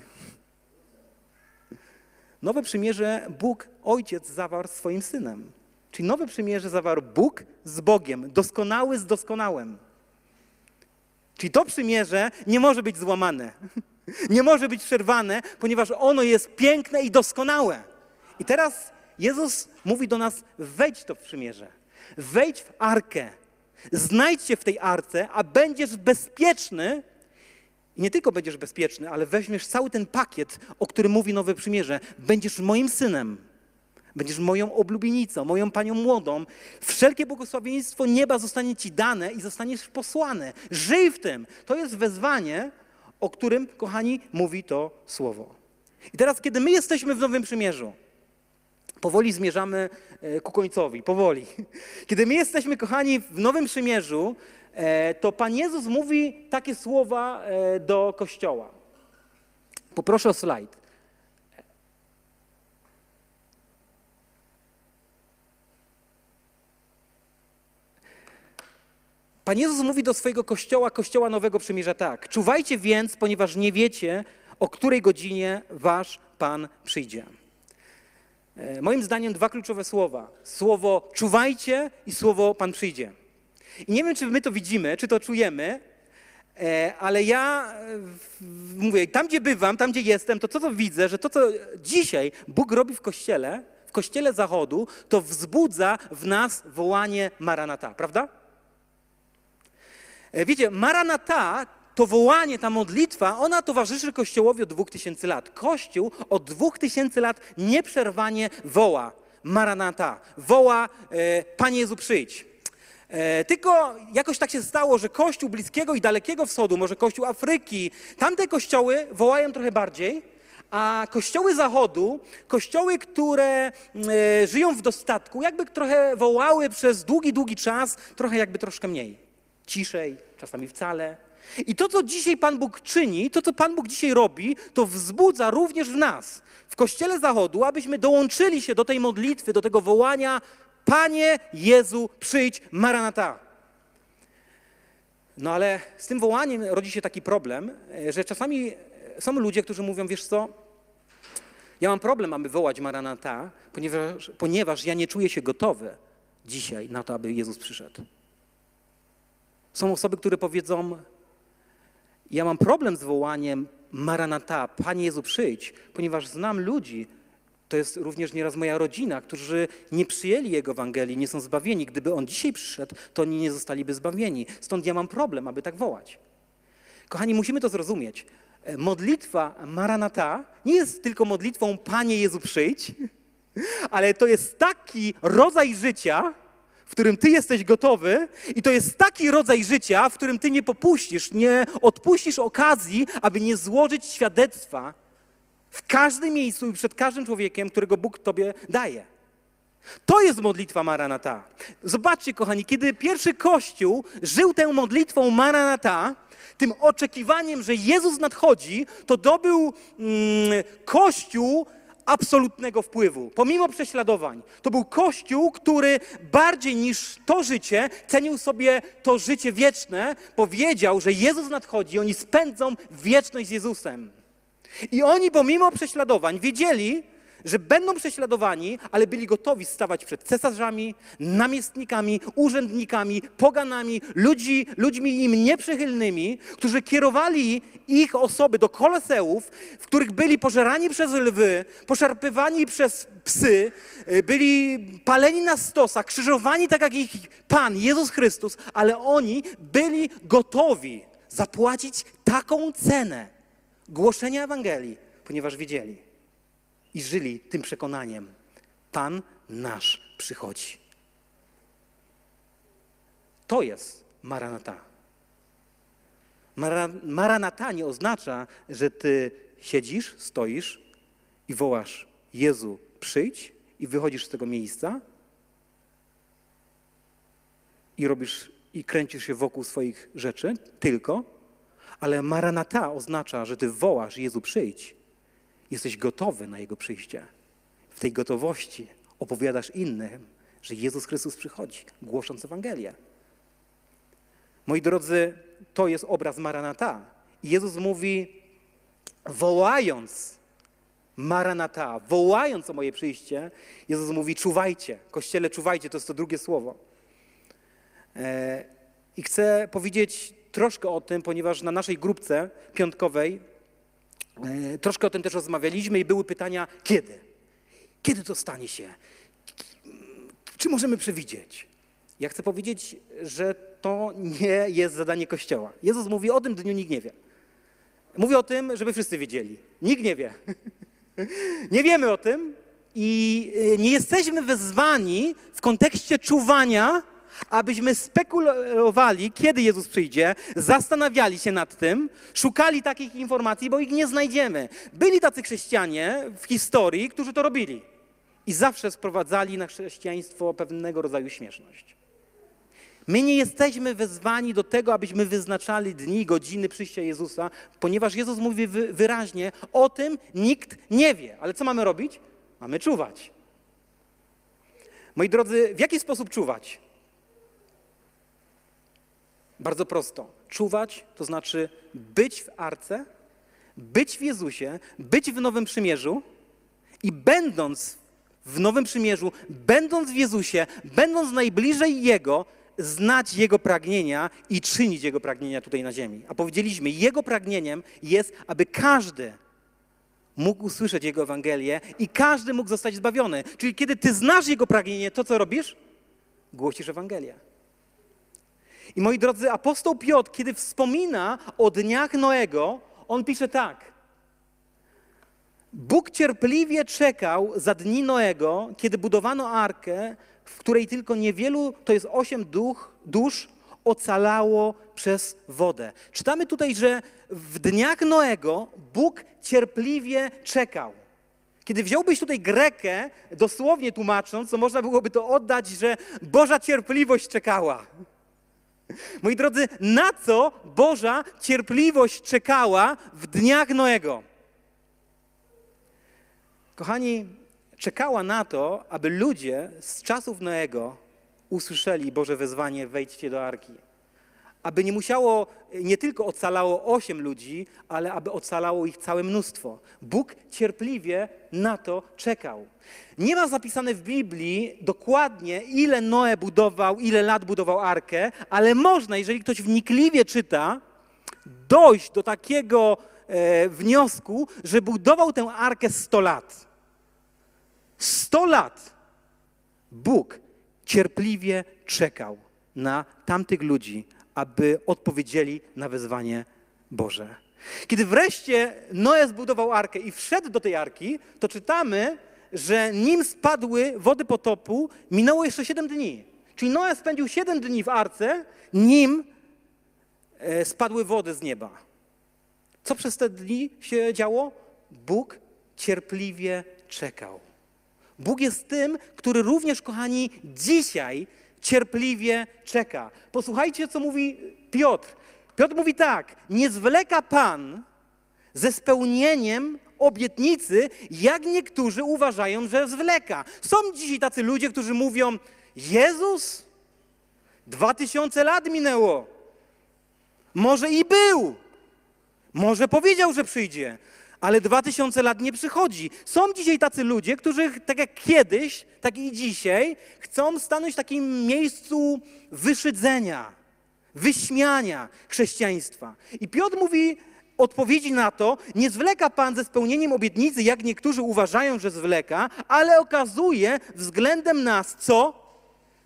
Nowe przymierze Bóg, Ojciec, zawarł swoim Synem. Czyli nowe przymierze zawarł Bóg z Bogiem, doskonały z doskonałym. Czyli to przymierze nie może być złamane, nie może być przerwane, ponieważ ono jest piękne i doskonałe. I teraz Jezus mówi do nas: wejdź to przymierze, wejdź w arkę, znajdź się w tej arce, a będziesz bezpieczny. I nie tylko będziesz bezpieczny, ale weźmiesz cały ten pakiet, o którym mówi Nowe Przymierze. Będziesz moim synem Będziesz moją oblubienicą, moją panią młodą. Wszelkie błogosławieństwo nieba zostanie ci dane i zostaniesz posłany. Żyj w tym. To jest wezwanie, o którym, kochani, mówi to słowo. I teraz, kiedy my jesteśmy w Nowym Przymierzu, powoli zmierzamy e, ku końcowi, powoli. Kiedy my jesteśmy, kochani, w Nowym Przymierzu, e, to Pan Jezus mówi takie słowa e, do Kościoła. Poproszę o slajd. Pan Jezus mówi do swojego kościoła, kościoła Nowego Przymierza tak. Czuwajcie więc, ponieważ nie wiecie, o której godzinie wasz Pan przyjdzie. E, Moim zdaniem dwa kluczowe słowa. Słowo czuwajcie i słowo Pan przyjdzie. I nie wiem, czy my to widzimy, czy to czujemy, e, ale ja e, mówię, tam gdzie bywam, tam gdzie jestem, to to, co widzę, że to, co dzisiaj Bóg robi w Kościele, w Kościele Zachodu, to wzbudza w nas wołanie Maranata, prawda? E, Wiecie, Maranata, to wołanie, ta modlitwa, ona towarzyszy Kościołowi od dwóch tysięcy lat. Kościół od dwóch tysięcy lat nieprzerwanie woła Maranata, woła e, Panie Jezu przyjdź. E, tylko jakoś tak się stało, że Kościół Bliskiego i Dalekiego Wschodu, może Kościół Afryki, tamte kościoły wołają trochę bardziej, a kościoły Zachodu, kościoły, które e, żyją w dostatku, jakby trochę wołały przez długi, długi czas, trochę jakby troszkę mniej ciszej, czasami wcale. I to, co dzisiaj Pan Bóg czyni, to, co Pan Bóg dzisiaj robi, to wzbudza również w nas, w Kościele Zachodu, abyśmy dołączyli się do tej modlitwy, do tego wołania Panie Jezu, przyjdź, Maranata. No ale z tym wołaniem rodzi się taki problem, e, że czasami są ludzie, którzy mówią, wiesz co, ja mam problem, aby wołać Maranata, ponieważ, ponieważ ja nie czuję się gotowy dzisiaj na to, aby Jezus przyszedł. Są osoby, które powiedzą: Ja mam problem z wołaniem Maranata, Panie Jezu, przyjdź, ponieważ znam ludzi, to jest również nieraz moja rodzina, którzy nie przyjęli Jego Ewangelii, nie są zbawieni. Gdyby On dzisiaj przyszedł, to oni nie zostaliby zbawieni. Stąd ja mam problem, aby tak wołać. Kochani, musimy to zrozumieć. Modlitwa Maranata nie jest tylko modlitwą Panie Jezu, przyjdź, ale to jest taki rodzaj życia, którym ty jesteś gotowy, i to jest taki rodzaj życia, w którym ty nie popuścisz, nie odpuścisz okazji, aby nie złożyć świadectwa w każdym miejscu i przed każdym człowiekiem, którego Bóg tobie daje. To jest modlitwa Maranata. Zobaczcie, kochani, kiedy pierwszy Kościół żył tę modlitwą Maranata, tym oczekiwaniem, że Jezus nadchodzi, to dobył mm, Kościół absolutnego wpływu, pomimo prześladowań. To był Kościół, który bardziej niż to życie cenił sobie to życie wieczne, powiedział, że Jezus nadchodzi, oni spędzą wieczność z Jezusem. I oni pomimo prześladowań wiedzieli, że będą prześladowani, ale byli gotowi stawać przed cesarzami, namiestnikami, urzędnikami, poganami, ludzi, ludźmi im nieprzychylnymi, którzy kierowali ich osoby do koloseów, w których byli pożerani przez lwy, poszarpywani przez psy, y, byli paleni na stosach, krzyżowani tak jak ich Pan, Jezus Chrystus, ale oni byli gotowi zapłacić taką cenę głoszenia Ewangelii, ponieważ wiedzieli, i żyli tym przekonaniem: Pan nasz przychodzi. To jest Maranata. Mara, maranata nie oznacza, że ty siedzisz, stoisz i wołasz: Jezu, przyjdź, i wychodzisz z tego miejsca i robisz i kręcisz się wokół swoich rzeczy, tylko, ale Maranata oznacza, że ty wołasz: Jezu, przyjdź jesteś gotowy na Jego przyjście. W tej gotowości opowiadasz innym, że Jezus Chrystus przychodzi, głosząc Ewangelię. Moi drodzy, to jest obraz Maranata. Jezus mówi, wołając Maranata, wołając o moje przyjście, Jezus mówi, czuwajcie. Kościele, czuwajcie, to jest to drugie słowo. E, I chcę powiedzieć troszkę o tym, ponieważ na naszej grupce piątkowej Troszkę o tym też rozmawialiśmy i były pytania, kiedy? Kiedy to stanie się? Czy możemy przewidzieć? Ja chcę powiedzieć, że to nie jest zadanie Kościoła. Jezus mówi o tym dniu, nikt nie wie. Mówi o tym, żeby wszyscy wiedzieli. Nikt nie wie. Nie wiemy o tym I y, nie jesteśmy wezwani w kontekście czuwania, abyśmy spekulowali, kiedy Jezus przyjdzie, zastanawiali się nad tym, szukali takich informacji, bo ich nie znajdziemy. Byli tacy chrześcijanie w historii, którzy to robili i zawsze sprowadzali na chrześcijaństwo pewnego rodzaju śmieszność. My nie jesteśmy wezwani do tego, abyśmy wyznaczali dni, godziny przyjścia Jezusa, ponieważ Jezus mówi wyraźnie, o tym nikt nie wie. Ale co mamy robić? Mamy czuwać. Moi drodzy, w jaki sposób czuwać? Bardzo prosto. Czuwać to znaczy być w arce, być w Jezusie, być w Nowym Przymierzu i będąc w Nowym Przymierzu, będąc w Jezusie, będąc najbliżej Jego, znać Jego pragnienia i czynić Jego pragnienia tutaj na ziemi. A powiedzieliśmy, Jego pragnieniem jest, aby każdy mógł usłyszeć Jego Ewangelię i każdy mógł zostać zbawiony. Czyli kiedy Ty znasz Jego pragnienie, to co robisz? Głosisz Ewangelię. I moi drodzy, apostoł Piotr, kiedy wspomina o dniach Noego, on pisze tak. Bóg cierpliwie czekał za dni Noego, kiedy budowano arkę, w której tylko niewielu, to jest osiem duch, dusz, ocalało przez wodę. Czytamy tutaj, że w dniach Noego Bóg cierpliwie czekał. Kiedy wziąłbyś tutaj Grekę, dosłownie tłumacząc, to można byłoby to oddać, że Boża cierpliwość czekała. Moi drodzy, na co Boża cierpliwość czekała w dniach Noego? Kochani, czekała na to, aby ludzie z czasów Noego usłyszeli Boże wezwanie: wejdźcie do arki. Aby nie musiało, nie tylko ocalało osiem ludzi, ale aby ocalało ich całe mnóstwo. Bóg cierpliwie na to czekał. Nie ma zapisane w Biblii dokładnie, ile Noe budował, ile lat budował arkę, ale można, jeżeli ktoś wnikliwie czyta, dojść do takiego e, wniosku, że budował tę arkę 100 lat. 100 lat Bóg cierpliwie czekał na tamtych ludzi, aby odpowiedzieli na wezwanie Boże. Kiedy wreszcie Noe zbudował arkę i wszedł do tej arki, to czytamy, że nim spadły wody potopu, minęło jeszcze 7 dni. Czyli Noe spędził 7 dni w arce, nim e, spadły wody z nieba. Co przez te dni się działo? Bóg cierpliwie czekał. Bóg jest tym, który również, kochani, dzisiaj cierpliwie czeka. Posłuchajcie, co mówi Piotr. Piotr mówi tak: Nie zwleka Pan ze spełnieniem obietnicy, jak niektórzy uważają, że zwleka. Są dzisiaj tacy ludzie, którzy mówią: Jezus, dwa tysiące lat minęło. Może i był. Może powiedział, że przyjdzie ale dwa tysiące lat nie przychodzi. Są dzisiaj tacy ludzie, którzy tak jak kiedyś, tak i dzisiaj chcą stanąć w takim miejscu wyszydzenia, wyśmiania chrześcijaństwa. I Piotr mówi odpowiedzi na to, nie zwleka Pan ze spełnieniem obietnicy, jak niektórzy uważają, że zwleka, ale okazuje względem nas co?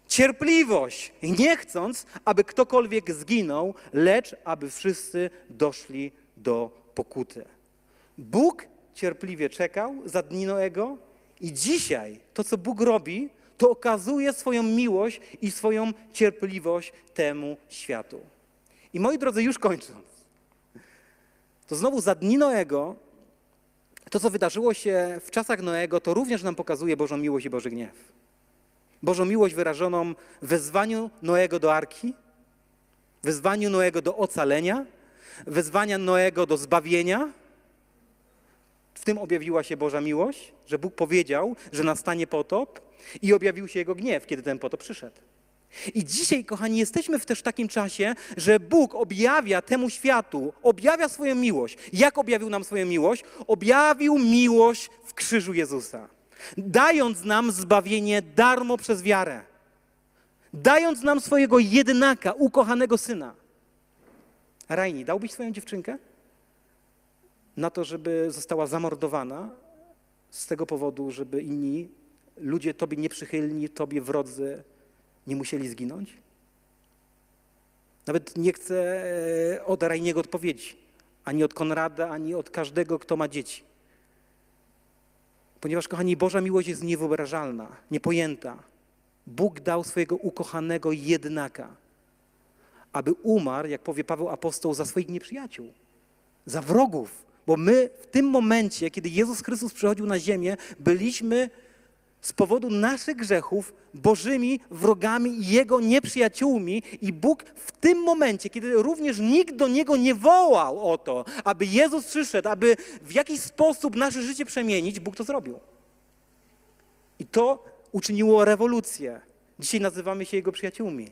Cierpliwość, nie chcąc, aby ktokolwiek zginął, lecz aby wszyscy doszli do pokuty. Bóg cierpliwie czekał za dni Noego i dzisiaj to, co Bóg robi, to okazuje swoją miłość i swoją cierpliwość temu światu. I moi drodzy, już kończąc, to znowu za dni Noego, to co wydarzyło się w czasach Noego, to również nam pokazuje Bożą miłość i Boży gniew. Bożą miłość wyrażoną w wezwaniu Noego do arki, wezwaniu Noego do ocalenia, wezwania Noego do zbawienia, w tym objawiła się Boża miłość, że Bóg powiedział, że nastanie potop i objawił się Jego gniew, kiedy ten potop przyszedł. I dzisiaj, kochani, jesteśmy w też takim czasie, że Bóg objawia temu światu, objawia swoją miłość. Jak objawił nam swoją miłość? Objawił miłość w krzyżu Jezusa, dając nam zbawienie darmo przez wiarę, dając nam swojego jednaka, ukochanego syna. Rajni, dałbyś swoją dziewczynkę? Na to, żeby została zamordowana z tego powodu, żeby inni ludzie Tobie nieprzychylni, Tobie wrodzy nie musieli zginąć? Nawet nie chcę e, od Rajniego odpowiedzi, ani od Konrada, ani od każdego, kto ma dzieci. Ponieważ, kochani, Boża miłość jest niewyobrażalna, niepojęta. Bóg dał swojego ukochanego jednaka, aby umarł, jak powie Paweł apostoł, za swoich nieprzyjaciół, za wrogów. Bo my w tym momencie, kiedy Jezus Chrystus przychodził na ziemię, byliśmy z powodu naszych grzechów Bożymi wrogami i Jego nieprzyjaciółmi i Bóg w tym momencie, kiedy również nikt do Niego nie wołał o to, aby Jezus przyszedł, aby w jakiś sposób nasze życie przemienić, Bóg to zrobił. I to uczyniło rewolucję. Dzisiaj nazywamy się Jego przyjaciółmi.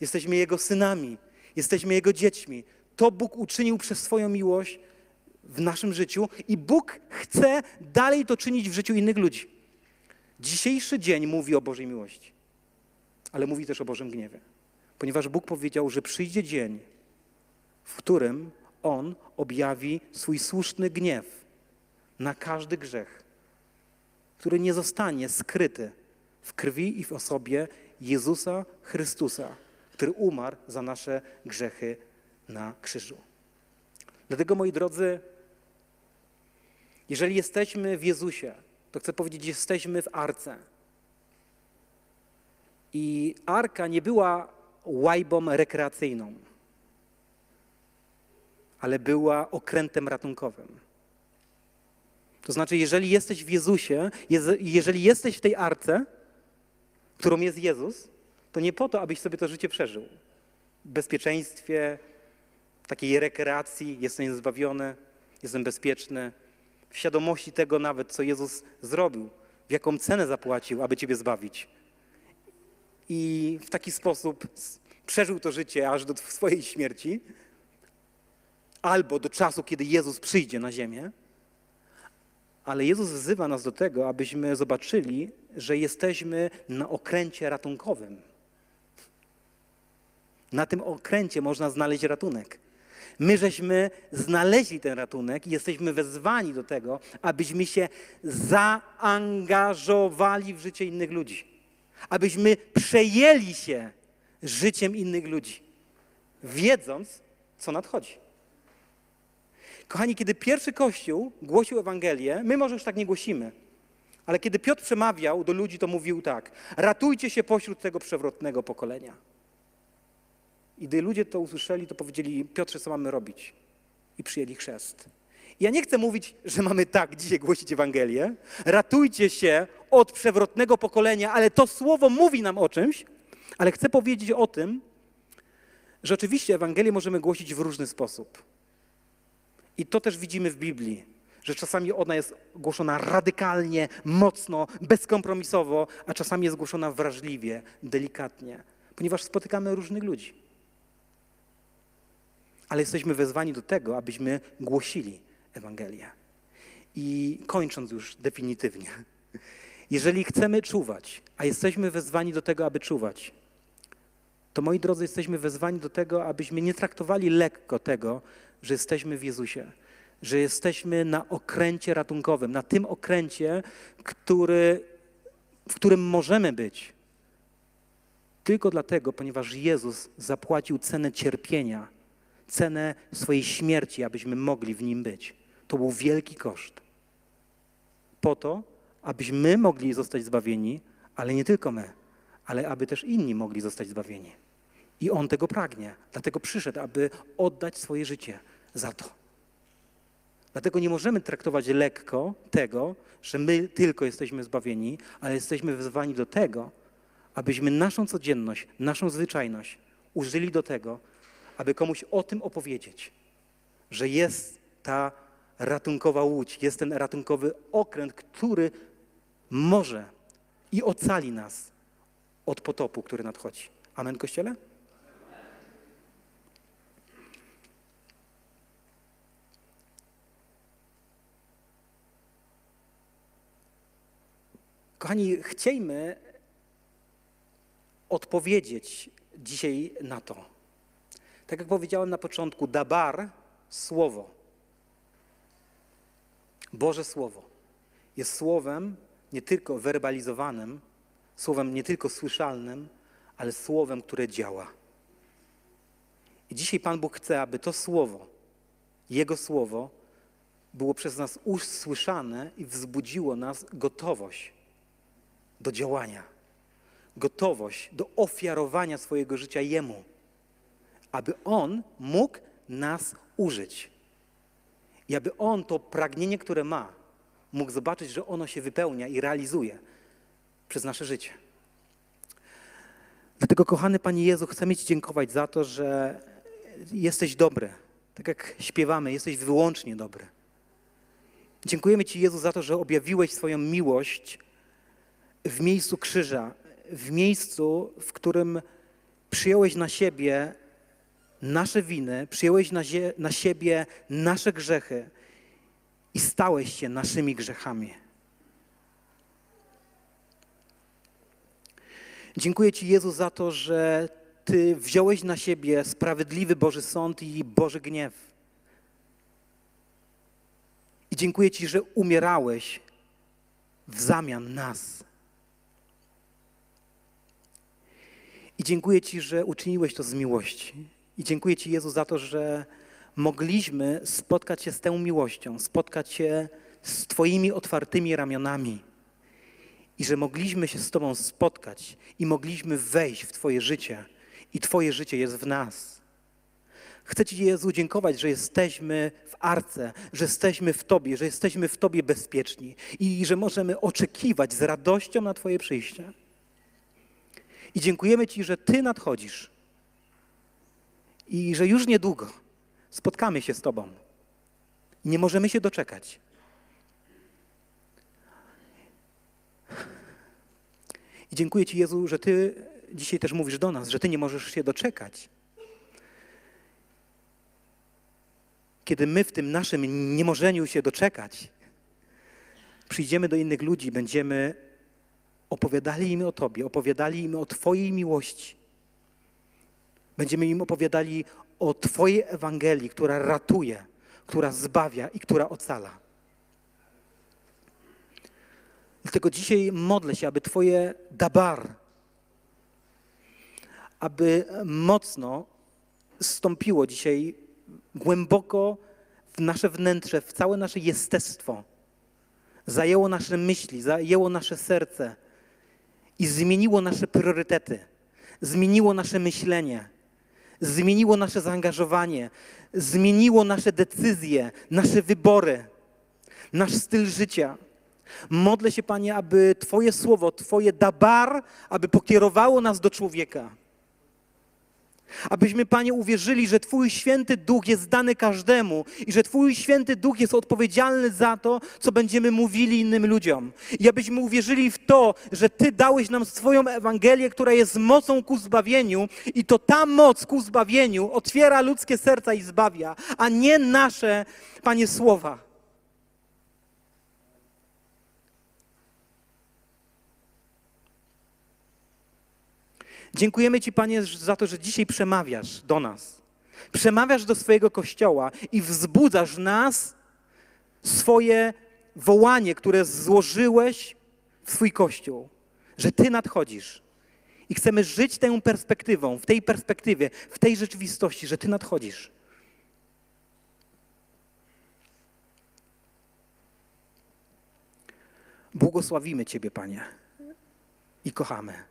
Jesteśmy Jego synami, jesteśmy Jego dziećmi. To Bóg uczynił przez swoją miłość w naszym życiu i Bóg chce dalej to czynić w życiu innych ludzi. Dzisiejszy dzień mówi o Bożej miłości, ale mówi też o Bożym gniewie, ponieważ Bóg powiedział, że przyjdzie dzień, w którym On objawi swój słuszny gniew na każdy grzech, który nie zostanie skryty w krwi i w osobie Jezusa Chrystusa, który umarł za nasze grzechy na krzyżu. Dlatego, moi drodzy, jeżeli jesteśmy w Jezusie, to chcę powiedzieć, jesteśmy w arce. I arka nie była łajbą rekreacyjną, ale była okrętem ratunkowym. To znaczy, jeżeli jesteś w Jezusie, jeżeli jesteś w tej arce, którą jest Jezus, to nie po to, abyś sobie to życie przeżył. W bezpieczeństwie, takiej rekreacji, jestem zbawiony, jestem bezpieczny, w świadomości tego nawet, co Jezus zrobił, w jaką cenę zapłacił, aby Ciebie zbawić. I w taki sposób przeżył to życie aż do swojej śmierci, albo do czasu, kiedy Jezus przyjdzie na ziemię. Ale Jezus wzywa nas do tego, abyśmy zobaczyli, że jesteśmy na okręcie ratunkowym. Na tym okręcie można znaleźć ratunek. My żeśmy znaleźli ten ratunek i jesteśmy wezwani do tego, abyśmy się zaangażowali w życie innych ludzi. Abyśmy przejęli się życiem innych ludzi, wiedząc, co nadchodzi. Kochani, kiedy pierwszy Kościół głosił Ewangelię, my może już tak nie głosimy, ale kiedy Piotr przemawiał do ludzi, to mówił tak: ratujcie się pośród tego przewrotnego pokolenia. I gdy ludzie to usłyszeli, to powiedzieli, Piotrze, co mamy robić? I przyjęli chrzest. Ja nie chcę mówić, że mamy tak dzisiaj głosić Ewangelię. Ratujcie się od przewrotnego pokolenia, ale to słowo mówi nam o czymś. Ale chcę powiedzieć o tym, że oczywiście Ewangelię możemy głosić w różny sposób. I to też widzimy w Biblii, że czasami ona jest głoszona radykalnie, mocno, bezkompromisowo, a czasami jest głoszona wrażliwie, delikatnie, ponieważ spotykamy różnych ludzi ale jesteśmy wezwani do tego, abyśmy głosili Ewangelię. I kończąc już definitywnie, jeżeli chcemy czuwać, a jesteśmy wezwani do tego, aby czuwać, to moi drodzy, jesteśmy wezwani do tego, abyśmy nie traktowali lekko tego, że jesteśmy w Jezusie, że jesteśmy na okręcie ratunkowym, na tym okręcie, który, w którym możemy być. Tylko dlatego, ponieważ Jezus zapłacił cenę cierpienia cenę swojej śmierci, abyśmy mogli w nim być. To był wielki koszt. Po to, abyśmy mogli zostać zbawieni, ale nie tylko my, ale aby też inni mogli zostać zbawieni. I On tego pragnie. Dlatego przyszedł, aby oddać swoje życie za to. Dlatego nie możemy traktować lekko tego, że my tylko jesteśmy zbawieni, ale jesteśmy wezwani do tego, abyśmy naszą codzienność, naszą zwyczajność użyli do tego, aby komuś o tym opowiedzieć, że jest ta ratunkowa łódź, jest ten ratunkowy okręt, który może i ocali nas od potopu, który nadchodzi. Amen, Kościele? Kochani, chciejmy odpowiedzieć dzisiaj na to. Tak jak powiedziałem na początku, dabar, słowo, Boże Słowo, jest słowem nie tylko werbalizowanym, słowem nie tylko słyszalnym, ale słowem, które działa. I dzisiaj Pan Bóg chce, aby to słowo, Jego słowo, było przez nas usłyszane i wzbudziło nas gotowość do działania, gotowość do ofiarowania swojego życia Jemu, aby On mógł nas użyć. I aby On to pragnienie, które ma, mógł zobaczyć, że ono się wypełnia i realizuje przez nasze życie. Dlatego, kochany Panie Jezu, chcemy Ci dziękować za to, że jesteś dobry. Tak jak śpiewamy, jesteś wyłącznie dobry. Dziękujemy Ci, Jezu, za to, że objawiłeś swoją miłość w miejscu krzyża, w miejscu, w którym przyjąłeś na siebie nasze winy, przyjąłeś na, na siebie nasze grzechy i stałeś się naszymi grzechami. Dziękuję Ci, Jezu, za to, że Ty wziąłeś na siebie sprawiedliwy Boży sąd i Boży gniew. I dziękuję Ci, że umierałeś w zamian nas. I dziękuję Ci, że uczyniłeś to z miłości. I dziękuję Ci, Jezu, za to, że mogliśmy spotkać się z tą miłością, spotkać się z Twoimi otwartymi ramionami. I że mogliśmy się z Tobą spotkać i mogliśmy wejść w Twoje życie. I Twoje życie jest w nas. Chcę Ci, Jezu, dziękować, że jesteśmy w arce, że jesteśmy w Tobie, że jesteśmy w Tobie bezpieczni i że możemy oczekiwać z radością na Twoje przyjście. I dziękujemy Ci, że Ty nadchodzisz i że już niedługo spotkamy się z Tobą. Nie możemy się doczekać. I dziękuję Ci, Jezu, że Ty dzisiaj też mówisz do nas, że Ty nie możesz się doczekać. Kiedy my w tym naszym niemożeniu się doczekać, przyjdziemy do innych ludzi, będziemy opowiadali im o Tobie, opowiadali im o Twojej miłości. Będziemy im opowiadali o Twojej Ewangelii, która ratuje, która zbawia i która ocala. Dlatego dzisiaj modlę się, aby Twoje dabar, aby mocno stąpiło dzisiaj głęboko w nasze wnętrze, w całe nasze jestestwo. Zajęło nasze myśli, zajęło nasze serce i zmieniło nasze priorytety, zmieniło nasze myślenie, zmieniło nasze zaangażowanie, zmieniło nasze decyzje, nasze wybory, nasz styl życia. Modlę się, Panie, aby Twoje słowo, Twoje dabar, aby pokierowało nas do człowieka. Abyśmy, Panie, uwierzyli, że Twój święty duch jest dany każdemu i że Twój święty duch jest odpowiedzialny za to, co będziemy mówili innym ludziom. I abyśmy uwierzyli w to, że Ty dałeś nam swoją Ewangelię, która jest mocą ku zbawieniu i to ta moc ku zbawieniu otwiera ludzkie serca i zbawia, a nie nasze, Panie, słowa. Dziękujemy Ci, Panie, za to, że dzisiaj przemawiasz do nas. Przemawiasz do swojego kościoła i wzbudzasz nas swoje wołanie, które złożyłeś w swój kościół, że Ty nadchodzisz. I chcemy żyć tą perspektywą, w tej perspektywie, w tej rzeczywistości, że Ty nadchodzisz. Błogosławimy Ciebie, Panie, i kochamy.